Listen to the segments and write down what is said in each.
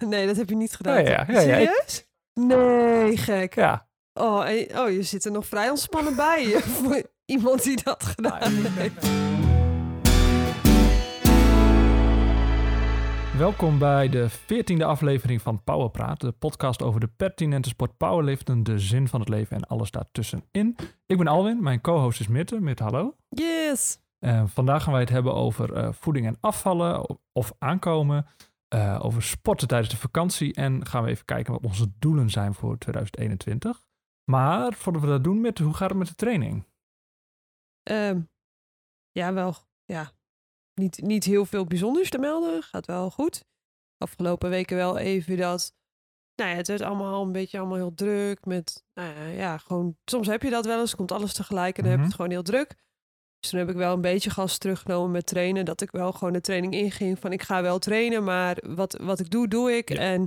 nee, dat heb je niet gedaan. Ja, ja, ja, Serieus? Nee, gek. Ja. Oh, en- oh, je zit er nog vrij ontspannen bij. Voor iemand die dat gedaan heeft. Welkom bij de veertiende aflevering van Powerpraat, de podcast over de pertinente sport powerliften, de zin van het leven en alles daartussenin. Ik ben Alwin, mijn co-host is Mitte. Mitte, hallo. Yes. Eh, vandaag gaan wij het hebben over eh, voeding en afvallen of aankomen, eh, over sporten tijdens de vakantie en gaan we even kijken wat onze doelen zijn voor 2021. Maar voordat we dat doen, Mitte, hoe gaat het met de training? Ehm, ja, wel. Ja. Niet, niet heel veel bijzonders te melden. Gaat wel goed. Afgelopen weken wel even dat. Nou ja, het werd allemaal een beetje allemaal heel druk. Met, nou ja, ja, gewoon. Soms heb je dat wel eens. Komt alles tegelijk en dan heb je Mhm. het gewoon heel druk. Dus toen heb ik wel een beetje gas teruggenomen met trainen. Dat ik wel gewoon de training inging van ik ga wel trainen, maar wat, wat ik doe, doe ik. Ja. En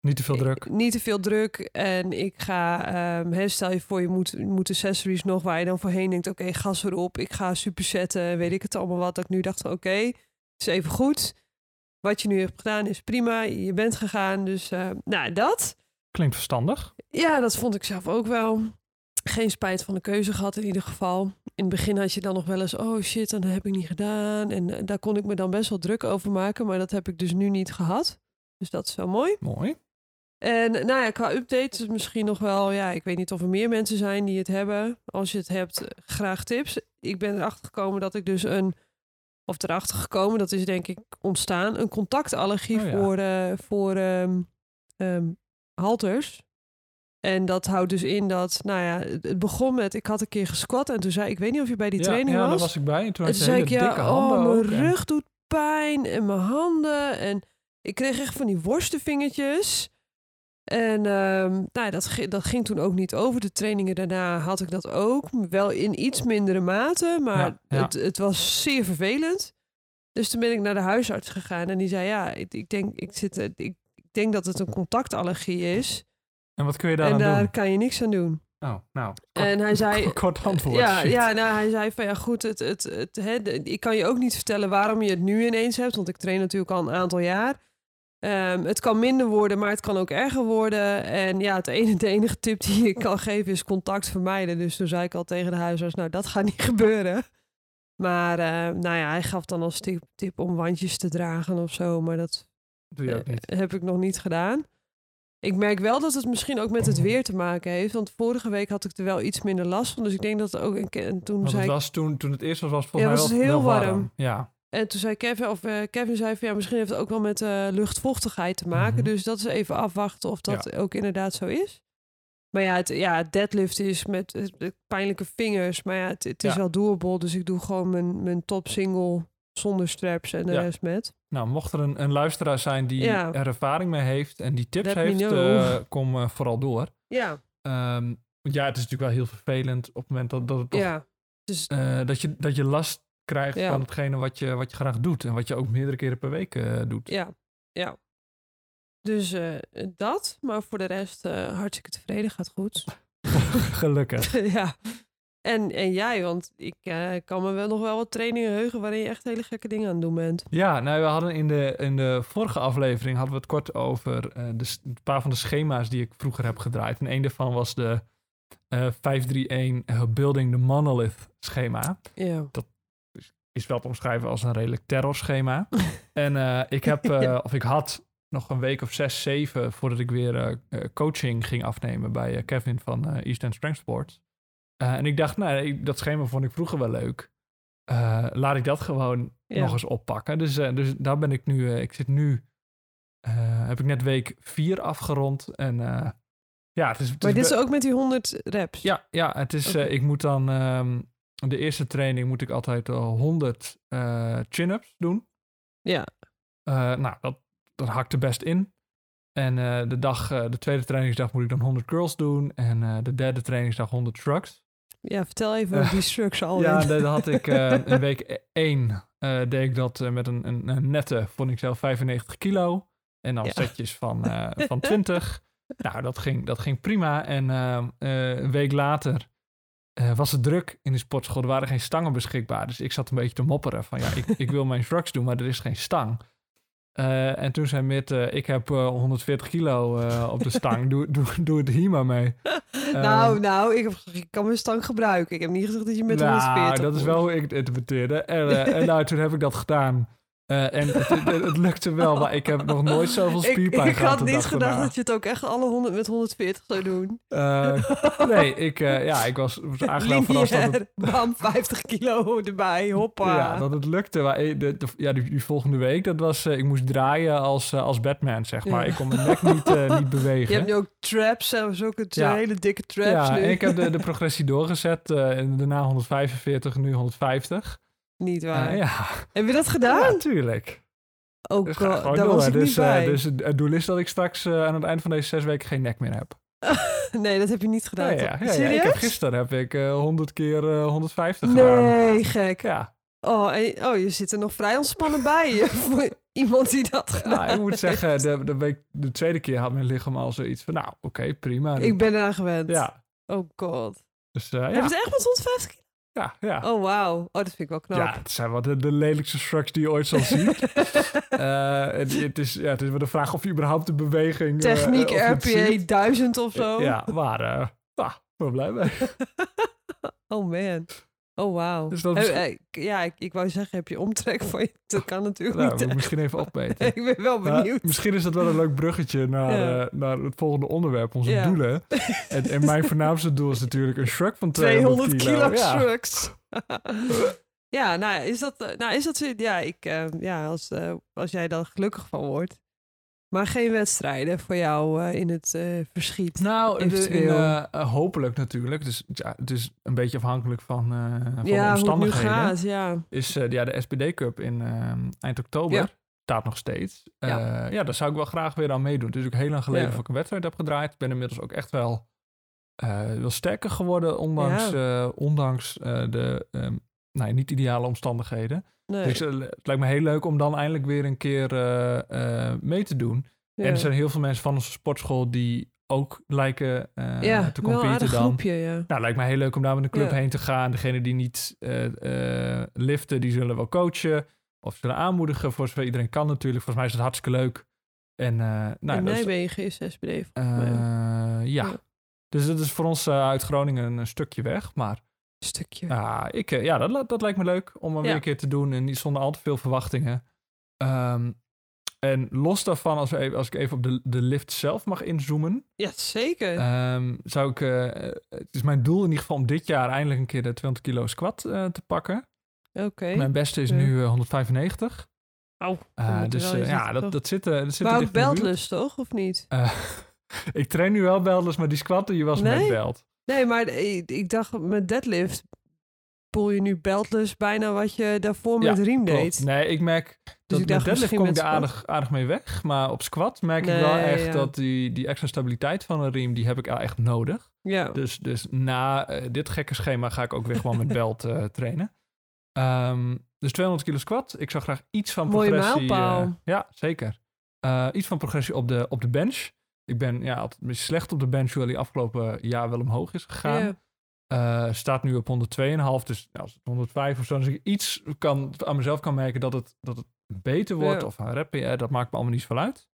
Niet te veel druk. niet te veel druk. En ik ga, hè, stel je voor, je moet, je moet accessories nog waar je dan voorheen denkt, oké, gas erop. Ik ga supersetten, weet ik het allemaal wat. Dat ik nu dacht oké, is even goed. Wat je nu hebt gedaan is prima. Je bent gegaan, dus eh, nou, dat. Klinkt verstandig. Ja, dat vond ik zelf ook wel. Geen spijt van de keuze gehad in ieder geval. In het begin had je dan nog wel eens, oh shit, dat heb ik niet gedaan. En eh, daar kon ik me dan best wel druk over maken, maar dat heb ik dus nu niet gehad. Dus dat is wel mooi. Mooi. En nou ja, qua updates is misschien nog wel, ja, ik weet niet of er meer mensen zijn die het hebben. Als je het hebt, eh, graag tips. Ik ben erachter gekomen dat ik dus een, of erachter gekomen, dat is denk ik ontstaan, een contactallergie Oh ja. voor, eh, voor ehm, ehm, halters. En dat houdt dus in dat, nou ja, het begon met, ik had een keer gesquat en toen zei ik, weet niet of je bij die ja, training ja, was. daar was ik bij. En toen En toen zei ik, ja, oh, mijn en- rug doet pijn en mijn handen. En ik kreeg echt van die worstenvingertjes. En ehm, nou, ja, dat, dat ging toen ook niet over. De trainingen daarna had ik dat ook. Wel in iets mindere mate, maar Ja, ja. Het, het was zeer vervelend. Dus toen ben ik naar de huisarts gegaan en die zei, ja, ik, ik, denk, ik, zit, ik, ik denk dat het een contactallergie is. En wat kun je en daaraan daar doen? kan je niks aan doen. Oh, nou. Kort, En hij zei, kort antwoord. ja, Shit. ja nou, hij zei van ja, goed, het, het, het, hè, ik kan je ook niet vertellen waarom je het nu ineens hebt, want ik train natuurlijk al een aantal jaar. Ehm, het kan minder worden, maar het kan ook erger worden. En ja, het enige, de enige tip die ik kan geven is contact vermijden. Dus toen zei ik al tegen de huisarts, nou, dat gaat niet gebeuren. Maar eh, nou ja, hij gaf dan als tip, tip om wandjes te dragen of zo, maar dat Doe je ook niet. eh, heb ik nog niet gedaan. Ik merk wel dat het misschien ook met het weer te maken heeft. Want vorige week had ik er wel iets minder last van. Dus ik denk dat het ook een keer. En toen Want zei het was toen, toen het eerst was, was het Ja, volgens was mij het wel, heel wel warm. Ja. En toen zei Kevin, of eh, Kevin zei van ja, misschien heeft het ook wel met eh, luchtvochtigheid te maken. Mhm. Dus dat is even afwachten of dat ook inderdaad zo is. Maar ja, het, ja, deadlift is met pijnlijke vingers. Maar ja, het, het is Ja. wel doable. Dus ik doe gewoon mijn, mijn top single zonder straps en de Ja. rest met. Nou, mocht er een, een luisteraar zijn die Ja. er ervaring mee heeft en die tips Let heeft, eh, kom eh, vooral door. Ja, want ja, het is natuurlijk wel heel vervelend op het moment dat, dat, het toch, ja. Dus eh, dat, je, dat je last krijgt Ja. van hetgene wat je, wat je graag doet. En wat je ook meerdere keren per week doet. Ja, ja. Dus dat, maar voor de rest hartstikke tevreden, gaat goed. Gelukkig. ja. En, en jij, want ik eh, kan me wel nog wel wat trainingen heugen waarin je echt hele gekke dingen aan het doen bent. Ja, nou, we hadden in de, in de vorige aflevering hadden we het kort over eh, de, een paar van de schema's die ik vroeger heb gedraaid. En een daarvan was de eh 531 eh, Building the Monolith schema. Ja. Is wel te omschrijven als een redelijk terrorschema. en eh, ik heb, Ja. of ik had nog een week of zes, zeven voordat ik weer coaching ging afnemen bij Kevin van East End Strength Sports. Eh, en ik dacht, nou, ik- dat schema vond ik vroeger wel leuk. Eh, laat ik dat gewoon Ja. nog eens oppakken. Dus, eh, dus daar ben ik nu, ik zit nu, heb ik net week vier afgerond. En ja, het is... Het Maar dit is ook met die 100 reps? ja, ja, het is, ik moet dan, ehm, de eerste training moet ik altijd eh, 100 eh, chin-ups doen. Ja. Nou, dat, dat hakt er best in. En de, dag, de tweede trainingsdag moet ik dan 100 curls doen. En de derde trainingsdag 100 shrugs. Ja, vertel even over die structs al. Ja, dat had ik eh, in week 1 deed ik dat eh, met een, een, een nette, vond ik zelf 95 kilo. En dan Ja. setjes van, eh, van 20. nou, dat ging, dat ging prima. En eh, een week later eh, was het druk in de sportschool. Er waren geen stangen beschikbaar. Dus ik zat een beetje te mopperen van ja, ik, ik wil mijn shrugs doen, maar er is geen stang. Eh, en toen zei Mit, eh, ik heb eh, 140 kilo eh, op de stang. doe, doe, doe het hier maar mee. nou, nou, ik, heb, gezegd, ik kan mijn stang gebruiken. Ik heb niet gezegd dat je met nou, 140 dat is wel hoe ik het interpreteerde. En, eh, en nou, toen heb ik dat gedaan. Eh, en het, het, het lukte wel, maar ik heb nog nooit zoveel Ik, spierpijn ik gehad had de niet gedacht daarna. dat je het ook echt alle 100 met 140 zou doen. Eh, nee, ik, eh, ja, ik was, was aangenaam verrast dat het, bam, 50 kilo erbij, hoppa. ja, dat het lukte. Maar de, de- ja, die, die volgende week, dat was, ik moest draaien als, als Batman, zeg maar. Ja. Ik kon mijn nek niet, niet bewegen. je hebt nu ook traps, zelfs ook het Ja. hele dikke traps ja, nu. ik heb de, de progressie doorgezet. en daarna 145, nu 150. Niet waar. Ja, Heb je dat ja, gedaan? natuurlijk. Dus ga god, gewoon daar door. was ik dus, niet eh, bij. dus het doel is dat ik straks eh, aan het eind van deze zes weken geen nek meer heb. nee, dat heb je niet gedaan. Ja, ja, ja, ja. Serieus? Ik heb gisteren heb ik eh 100 keer eh, 150 gedaan. Nee, gek. Ja, Oh, en, oh, je zit er nog vrij ontspannen bij. je, Voor iemand die dat gedaan ik moet zeggen, de, de, week, de tweede keer had mijn lichaam al zoiets van, nou, oké, prima. Ik ben eraan gewend. Ja, Oh god. dus eh, Heb je ja, het echt met 150 kilo? Ja, ja. Oh, wauw. Oh, dat vind ik wel knap. Ja, het zijn wel de, de lelijkste shrugs die je ooit zal zien. Eh, het, het, is, ja, het is wel de vraag of je überhaupt de beweging... eh, Techniek RPA ziet. 1000 of zo. Ja, maar ah, ik ben er blij mee. Oh man. Oh wauw. Dus dat ja, ik, ik wou zeggen, heb je omtrek van je? Dat kan natuurlijk Nou, niet. misschien even opmeten. ik ben wel Maar benieuwd. misschien is dat wel een leuk bruggetje naar, Ja. eh, naar het volgende onderwerp, onze Ja. doelen. En, en mijn voornaamste doel is natuurlijk een shrug van 200, 200 kilo Ja. shrugs. ja, nou is dat, eh, nou is dat, zo- ja, ik, eh, ja als, als jij dan gelukkig van wordt. Maar geen wedstrijden voor jou eh, in het eh, verschiet. Nou, de- in, eh, hopelijk natuurlijk. Dus ja, het is een beetje afhankelijk van, van de ja, nu omstandigheden. gaat, ja. Is ja, de SPD Cup in eind oktober. Ja. Staat nog steeds. Ja. Ja. daar zou ik wel graag weer aan meedoen. Het is ook heel lang geleden Ja. dat ik een wedstrijd heb gedraaid. Ik ben inmiddels ook echt wel, wel sterker geworden, ondanks, ondanks de ehm, nou, niet ideale omstandigheden. Nee. Dus eh, het lijkt me heel leuk om dan eindelijk weer een keer eh, eh, mee te doen. ja. En er zijn heel veel mensen van onze sportschool die ook lijken ja, te competen dan. groepje, ja. Nou, het lijkt me heel leuk om daar met een club heen te gaan. Degene die niet liften, die zullen wel coachen. Of zullen aanmoedigen. Voor zover iedereen kan natuurlijk. Volgens mij is het hartstikke leuk. En, nou, is- Nijmegen is mij. ja. Dus dat is voor ons uit Groningen een stukje weg. Maar stukje. ja, ik, eh, ja dat, dat lijkt me leuk om hem Ja. weer een keer te doen. En niet zonder al te veel verwachtingen. Ehm, en los daarvan, als, we even, als ik even op de, de lift zelf mag inzoomen. Ja, zeker. Ehm, zou ik, eh, het is mijn doel in ieder geval om dit jaar eindelijk een keer de 200 kilo squat eh, te pakken. Oké. Mijn beste is nu eh, 195. Au, dus ja, dat, dat zit, dat zit Maar er ook beltless, toch? Of niet? Ik train nu wel beltless, maar die squatten die was Nee? met belt. Nee, maar ik, ik dacht met deadlift poel je nu beltless bijna wat je daarvoor Ja, met riem Klopt. deed. Nee, ik merk dat ik met deadlift kom ik er aardig, aardig mee weg. Maar op squat merk ik wel echt ja. dat die, die extra stabiliteit van een riem, die heb ik echt nodig. Ja. Dus, dus na eh, dit gekke schema ga ik ook weer gewoon met belt eh, trainen. Ehm, dus 200 kilo squat. Ik zou graag iets van Mooie progressie... mijlpaal. eh, ja, zeker. Eh, iets van progressie op de, op de bench. Ik ben ja, altijd slecht op de bench, die afgelopen jaar wel omhoog is gegaan. Ja. Eh, staat nu op 102,5. Dus ja, als het 105 of zo, als ik iets kan, aan mezelf kan merken dat het, dat het beter wordt, Ja. of een rep, eh, dat maakt me allemaal niet zoveel uit.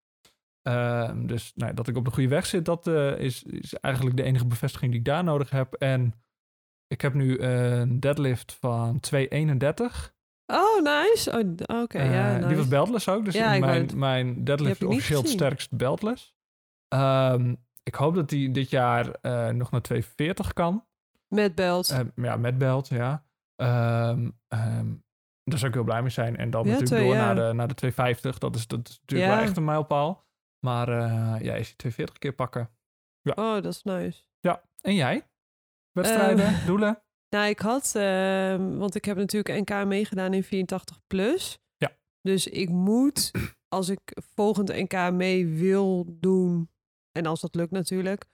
Ehm, dus nou, dat ik op de goede weg zit, dat eh, is, is eigenlijk de enige bevestiging die ik daar nodig heb. En ik heb nu een deadlift van 231. Oh, nice. Oh, Oké, ja, Eh, nice. Die was beltless ook. Dus Ja, mijn, mijn deadlift is officieel het sterkst beltless. Ehm, ik hoop dat die dit jaar eh, nog naar 240 kan. Met belt. Eh, ja, met belt, ja. Ehm, ehm, daar zou ik heel blij mee zijn. En dan Ja, natuurlijk twee, door ja. naar, de, naar de 250. Dat is, dat is natuurlijk Ja. wel echt een mijlpaal. Maar eh, ja, is die 240 keer pakken. Oh, dat is nice. En jij? Wedstrijden, Ehm, doelen? Nou, ik had, ehm, want ik heb natuurlijk NK meegedaan in 84 plus. Ja. Dus ik moet, als ik volgend NK mee wil doen, en als dat lukt natuurlijk,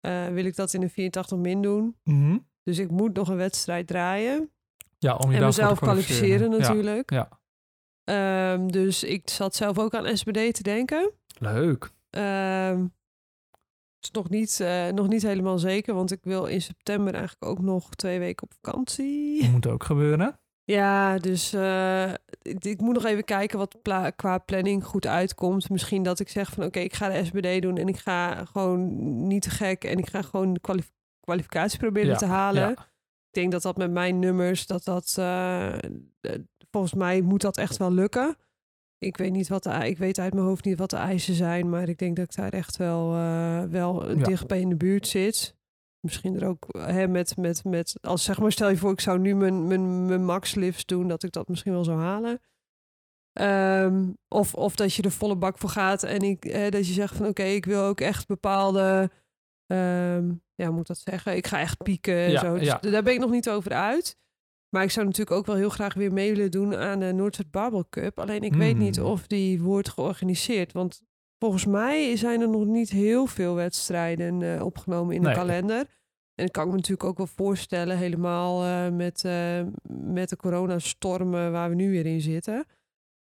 eh, wil ik dat in een 84 min doen. Mhm. Dus ik moet nog een wedstrijd draaien. Ja, om je en mezelf te kwalificeren natuurlijk. Ja, Ehm, dus ik zat zelf ook aan SBD te denken. leuk. Ehm, het is nog niet, eh, nog niet helemaal zeker, want ik wil in september eigenlijk ook nog twee weken op vakantie. Moet ook gebeuren. Ja, dus eh, ik, ik moet nog even kijken wat pla- qua planning goed uitkomt. Misschien dat ik zeg van oké, ik ga de SBD doen en ik ga gewoon niet te gek en ik ga gewoon de kwalif- kwalificatie proberen Ja, te halen. ja. Ik denk dat dat met mijn nummers, dat dat, eh, eh, volgens mij moet dat echt wel lukken. Ik weet niet wat de, ik weet uit mijn hoofd niet wat de eisen zijn, maar ik denk dat ik daar echt wel, eh, wel Ja. dichtbij in de buurt zit. Misschien er ook hè, met, met, met, als zeg maar, stel je voor, ik zou nu mijn, mijn, mijn max lifts doen, dat ik dat misschien wel zou halen. Ehm, of, of dat je er volle bak voor gaat en ik, hè, dat je zegt van oké, ik wil ook echt bepaalde, ehm, ja, moet dat zeggen? Ik ga echt pieken en Ja, zo. Dus ja. daar ben ik nog niet over uit. Maar ik zou natuurlijk ook wel heel graag weer mee willen doen aan de Noordzuid Barbel Cup. Alleen ik weet niet Hmm. of die wordt georganiseerd. Want volgens mij zijn er nog niet heel veel wedstrijden eh, opgenomen in Nee. de kalender. En ik kan me natuurlijk ook wel voorstellen, helemaal eh, met, eh, met de coronastormen waar we nu weer in zitten.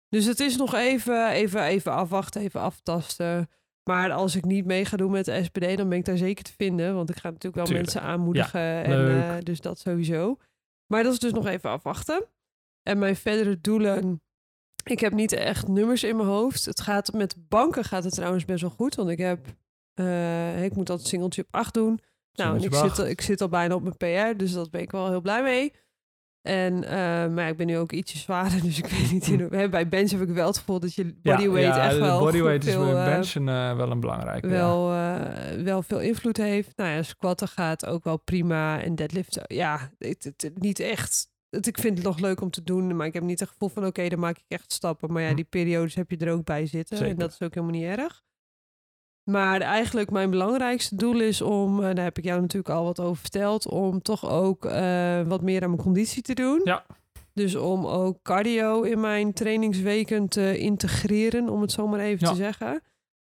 Dus het is nog even, even, even afwachten, even aftasten. Maar als ik niet mee ga doen met de SPD, dan ben ik daar zeker te vinden. Want ik ga natuurlijk wel Tuurlijk. mensen aanmoedigen. en, dus dat sowieso. Maar dat is dus nog even afwachten. En mijn verdere doelen. Ik heb niet echt nummers in mijn hoofd. Het gaat met banken gaat het trouwens best wel goed. Want ik heb. eh, ik moet dat singeltje op 8 doen. Nou, en ik zit, al- ik zit al bijna op mijn PR. Dus dat ben ik wel heel blij mee. En, eh, maar ja, ik ben nu ook ietsje zwaarder. Dus ik weet niet. In, hè, bij bench heb ik wel het gevoel dat je bodyweight echt wel. bodyweight is bij eh, benchen wel een belangrijke. wel, wel veel invloed heeft. Nou ja, squatten gaat ook wel prima. En deadlift, ja, het, het, het- niet echt. Het, ik vind het nog leuk om te doen, maar ik heb niet het gevoel van... oké, dan maak ik echt stappen. Maar ja, Hm. die periodes heb je er ook bij zitten. En dat is ook helemaal niet erg. Maar eigenlijk mijn belangrijkste doel is om... eh, daar heb ik jou natuurlijk al wat over verteld... om toch ook eh, wat meer aan mijn conditie te doen. Ja. Dus om ook cardio in mijn trainingsweken te integreren, om het zo maar even Ja. te zeggen.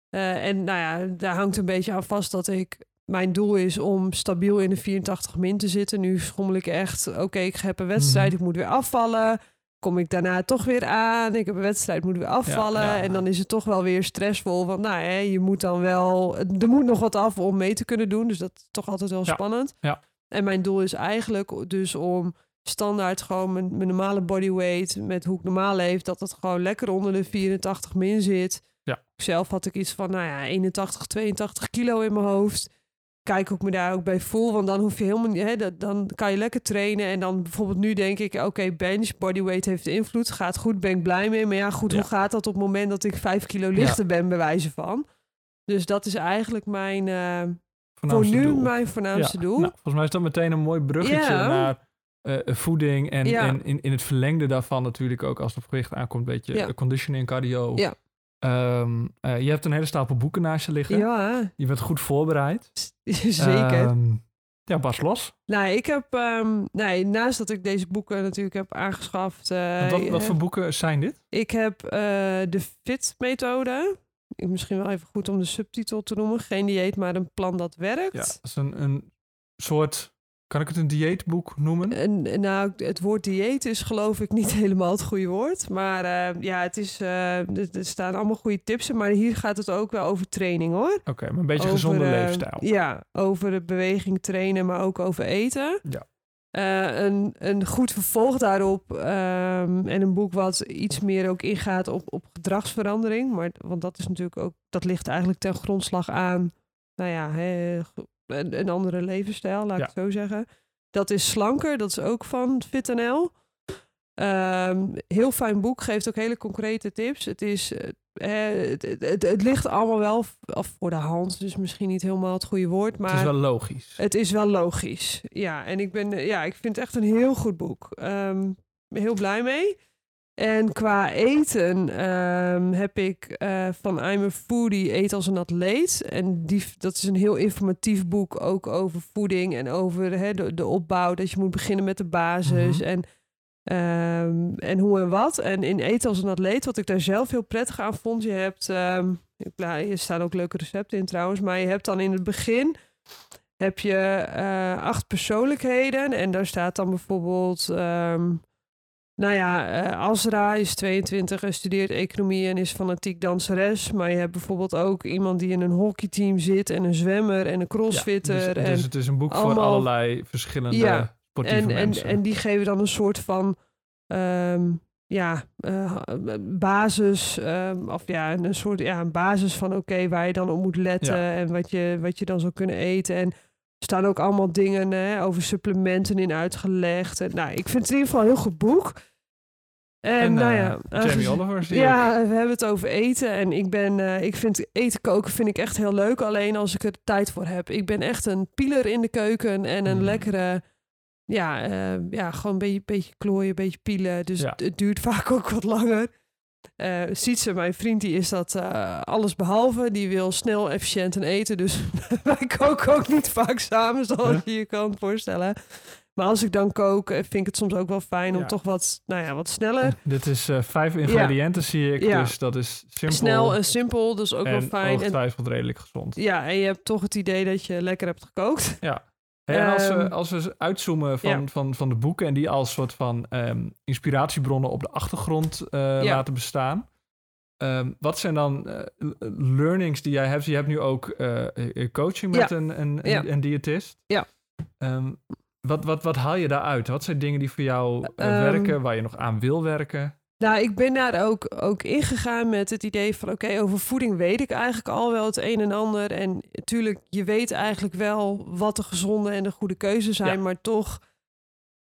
Eh, en nou ja, daar hangt een beetje aan vast dat ik... Mijn doel is om stabiel in de 84 min te zitten. Nu schommel ik echt, oké, ik heb een wedstrijd, Mhm. ik moet weer afvallen. Kom ik daarna toch weer aan. Ik heb een wedstrijd, moet weer afvallen. ja. En dan is het toch wel weer stressvol. Want nou, hè, je moet dan wel... Er moet nog wat af om mee te kunnen doen. Dus dat is toch altijd wel Ja. spannend. Ja. En mijn doel is eigenlijk dus om standaard gewoon mijn, mijn normale bodyweight... met hoe ik normaal leef, dat het gewoon lekker onder de 84 min zit. Ja. Zelf had ik iets van, nou ja, 81, 82 kilo in mijn hoofd kijk hoe ik me daar ook bij voel. Want dan hoef je helemaal niet, hè, dat- dan kan je lekker trainen. En dan bijvoorbeeld nu denk ik, oké, bench, bodyweight heeft invloed. Gaat goed, ben ik blij mee. Maar ja, goed, Ja. hoe gaat dat op het moment dat ik vijf kilo lichter ben, bij wijze van? Dus dat is eigenlijk mijn, eh, voor nu doel. mijn voornaamste Ja, doel. Nou, volgens mij is dat meteen een mooi bruggetje naar eh, voeding. En, in, in het verlengde daarvan natuurlijk ook als het op gewicht aankomt, een beetje conditioning, cardio. Ja. Ehm, eh, je hebt een hele stapel boeken naast je liggen. ja, Je bent goed voorbereid. zeker. Ehm, ja, Bas los. nou, ik heb, ehm, nee, naast dat ik deze boeken natuurlijk heb aangeschaft. eh, wat, wat eh, voor boeken zijn dit? Ik heb de FIT-methode. Misschien wel even goed om de subtitel te noemen. Geen dieet, maar een plan dat werkt. Ja, dat is een, een soort, kan ik het een dieetboek noemen? En, nou, het woord dieet is geloof ik niet helemaal het goede woord. Maar eh, ja, het is, eh, er, er staan allemaal goede tips in. Maar hier gaat het ook wel over training hoor. Oké, maar een beetje Over, gezonde eh, leefstijl. Ja, over de beweging trainen, maar ook over eten. Ja. Een, een goed vervolg daarop ehm, en een boek wat iets meer ook ingaat op, op gedragsverandering. Maar, want dat is natuurlijk ook, dat ligt eigenlijk ten grondslag aan, nou ja, een, een andere levensstijl, laat ik het zo zeggen. Dat is slanker, dat is ook van FitNL. Ehm, heel fijn boek, geeft ook hele concrete tips. Het is, eh, het, het, het, het ligt allemaal wel af voor de hand, dus misschien niet helemaal het goede woord, maar het is wel logisch. het is wel logisch. Ja, en ik ben, eh, ja, ik vind het echt een heel goed boek. Ben heel blij mee. En qua eten ehm, heb ik eh, van I'm a Foodie Eet als een atleet. En die, dat is een heel informatief boek ook over voeding en over de, de opbouw. Dat je moet beginnen met de basis Mhm. en, ehm, en hoe en wat. En in Eten als een atleet, wat ik daar zelf heel prettig aan vond. Je hebt, ik, nou, hier staan ook leuke recepten in trouwens. Maar je hebt dan in het begin heb je eh, acht persoonlijkheden. En daar staat dan bijvoorbeeld... ehm, nou ja, eh Azra is 22 en studeert economie en is fanatiek danseres. Maar je hebt bijvoorbeeld ook iemand die in een hockeyteam zit... en een zwemmer en een crossfitter. Ja, dus, en, dus het is een boek voor allerlei verschillende Ja, sportieve en, en, mensen. en die geven dan een soort van... ehm, ja, eh, basis, ehm, of ja, een soort ja, een basis van oké, waar je dan op moet letten Ja. en wat je, wat je dan zou kunnen eten. En staan ook allemaal dingen hè, over supplementen in uitgelegd. En, nou, ik vind het in ieder geval een heel goed boek. En, En, nou eh, ja, Jamie aangezien- Oliver ik. ja, we hebben het over eten. En ik ben, eh, ik vind eten koken vind ik echt heel leuk. Alleen als ik er tijd voor heb. Ik ben echt een pieler in de keuken en een Mm. lekkere, ja, eh, ja, gewoon een beetje, beetje klooien, een beetje pielen. Dus Ja. het duurt vaak ook wat langer. Eh Sietse, mijn vriend, die is dat eh, alles behalve. Die wil snel, efficiënt en eten. Dus wij koken ook niet vaak samen, zoals je je kan voorstellen. Maar als ik dan kook, eh, vind ik het soms ook wel fijn om Ja. toch wat, nou ja, wat sneller. Dit is vijf ingrediënten zie ik, Ja. dus dat is simpel Snel en simpel, dus ook wel fijn. En, ongetwijfeld redelijk gezond. ja, en je hebt toch het idee dat je lekker hebt gekookt. Hey, en als, we, Ehm, als we uitzoomen van, ja. van, van de boeken en die als soort van ehm, inspiratiebronnen op de achtergrond eh, Ja. laten bestaan. ehm, wat zijn dan eh, learnings die jij hebt? Je hebt nu ook eh, coaching met Ja. een, een, Ja. een, een diëtist. Ja. Wat, wat, wat haal je daaruit? Wat zijn dingen die voor jou werken, waar je nog aan wil werken? Nou, ik ben daar ook, ook ingegaan met het idee van... oké, over voeding weet ik eigenlijk al wel het een en ander. En natuurlijk, je weet eigenlijk wel wat de gezonde en de goede keuzes zijn... Ja. maar toch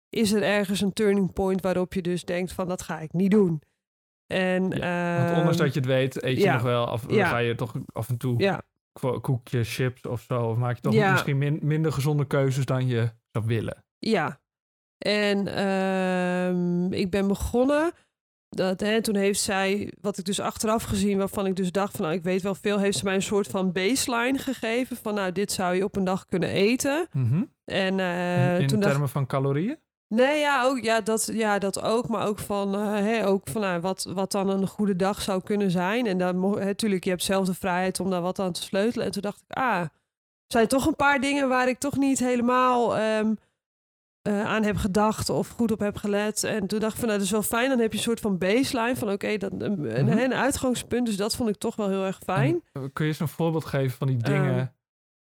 is er ergens een turning point waarop je dus denkt van... dat ga ik niet doen. En, Want ehm, ondanks dat je het weet, eet je ja. nog wel. Of ga je toch af en toe koekjes, chips of zo? Of maak je toch misschien min- minder gezonde keuzes dan je zou willen? Ja. En ehm, ik ben begonnen. Dat, hè, toen heeft zij, wat ik dus achteraf gezien, waarvan ik dus dacht van, nou, ik weet wel veel, heeft ze mij een soort van baseline gegeven van, nou, dit zou je op een dag kunnen eten. Mhm. En eh, In toen termen dacht van calorieën? nee, ja, ook, ja, dat, ja, dat ook, maar ook van, eh, hè, ook van nou, wat, wat dan een goede dag zou kunnen zijn. En dan, natuurlijk, je hebt zelf de vrijheid om daar wat aan te sleutelen. En toen dacht ik, ah, zijn toch een paar dingen waar ik toch niet helemaal ehm, eh, aan heb gedacht of goed op heb gelet. En toen dacht ik van, nou, dat is wel fijn. Dan heb je een soort van baseline van, oké, dat een, een, Mhm. een uitgangspunt. Dus dat vond ik toch wel heel erg fijn. En, eh, kun je eens een voorbeeld geven van die dingen Ehm,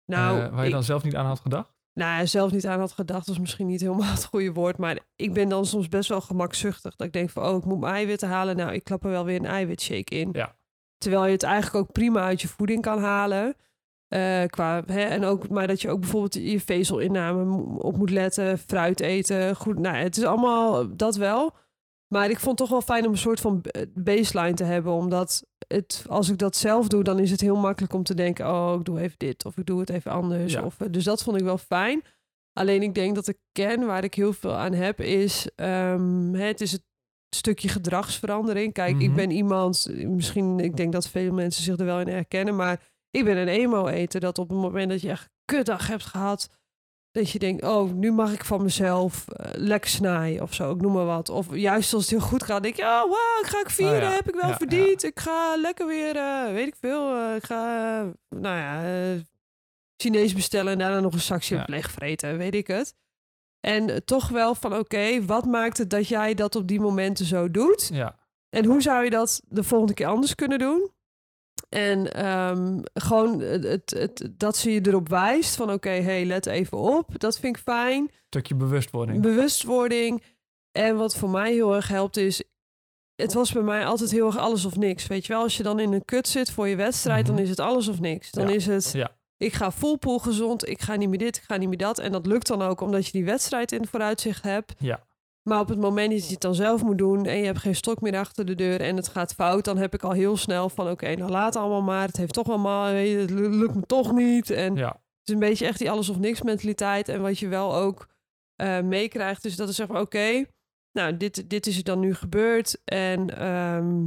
nou, eh, waar je ik- dan zelf niet aan had gedacht? nou, zelf niet aan had gedacht, was misschien niet helemaal het goede woord. Maar ik ben dan soms best wel gemakzuchtig. Dat ik denk van, oh, ik moet mijn eiwitten halen. Nou, ik klap er wel weer een eiwitshake in. Ja. Terwijl je het eigenlijk ook prima uit je voeding kan halen. Eh, qua, hè, en ook, maar dat je ook bijvoorbeeld je vezelinname op moet letten. Fruit eten. Goed, nou, het is allemaal dat wel. Maar ik vond het toch wel fijn om een soort van baseline te hebben. Omdat het, als ik dat zelf doe, dan is het heel makkelijk om te denken... oh, ik doe even dit of ik doe het even anders. Ja. Of, eh, dus dat vond ik wel fijn. Alleen ik denk dat de kern waar ik heel veel aan heb is... ehm, het is het stukje gedragsverandering. Kijk, ik Mhm. ben iemand... Misschien, ik denk dat veel mensen zich er wel in herkennen... maar ik ben een emo-eter dat op het moment dat je echt een kutdag hebt gehad... dat je denkt, oh, nu mag ik van mezelf eh, lekker snijden of zo, ik noem maar wat. Of juist als het heel goed gaat, denk je, oh, wow, ik ga ik vieren, Oh ja, heb ik wel ja, verdiend. Ik ga lekker weer, eh, weet ik veel, eh, ik ga, nou ja, Chinees bestellen en daarna nog een zakje Ja. weet ik het. En toch wel van, oké, wat maakt het dat jij dat op die momenten zo doet? Ja. En hoe zou je dat de volgende keer anders kunnen doen? En ehm, gewoon het, het, het- dat ze je erop wijst van oké, hey, let even op. Dat vind ik fijn. stukje bewustwording. Bewustwording. En wat voor mij heel erg helpt is... Het was bij mij altijd heel erg alles of niks. Weet je wel, als je dan in een kut zit voor je wedstrijd... Mhm. dan is het alles of niks. Dan Ja. is het... Ja. Ik ga full gezond. Ik ga niet meer dit, ik ga niet meer dat. En dat lukt dan ook omdat je die wedstrijd in het vooruitzicht hebt. Ja. Maar op het moment dat je het dan zelf moet doen en je hebt geen stok meer achter de deur en het gaat fout, dan heb ik al heel snel van oké, nou laat allemaal maar. Het heeft toch je, het lu- lukt me toch niet. En ja. het is een beetje echt die alles of niks mentaliteit. En wat je wel ook eh, meekrijgt, is dat is zeg maar oké, nou dit, dit is er dan nu gebeurd. En ehm,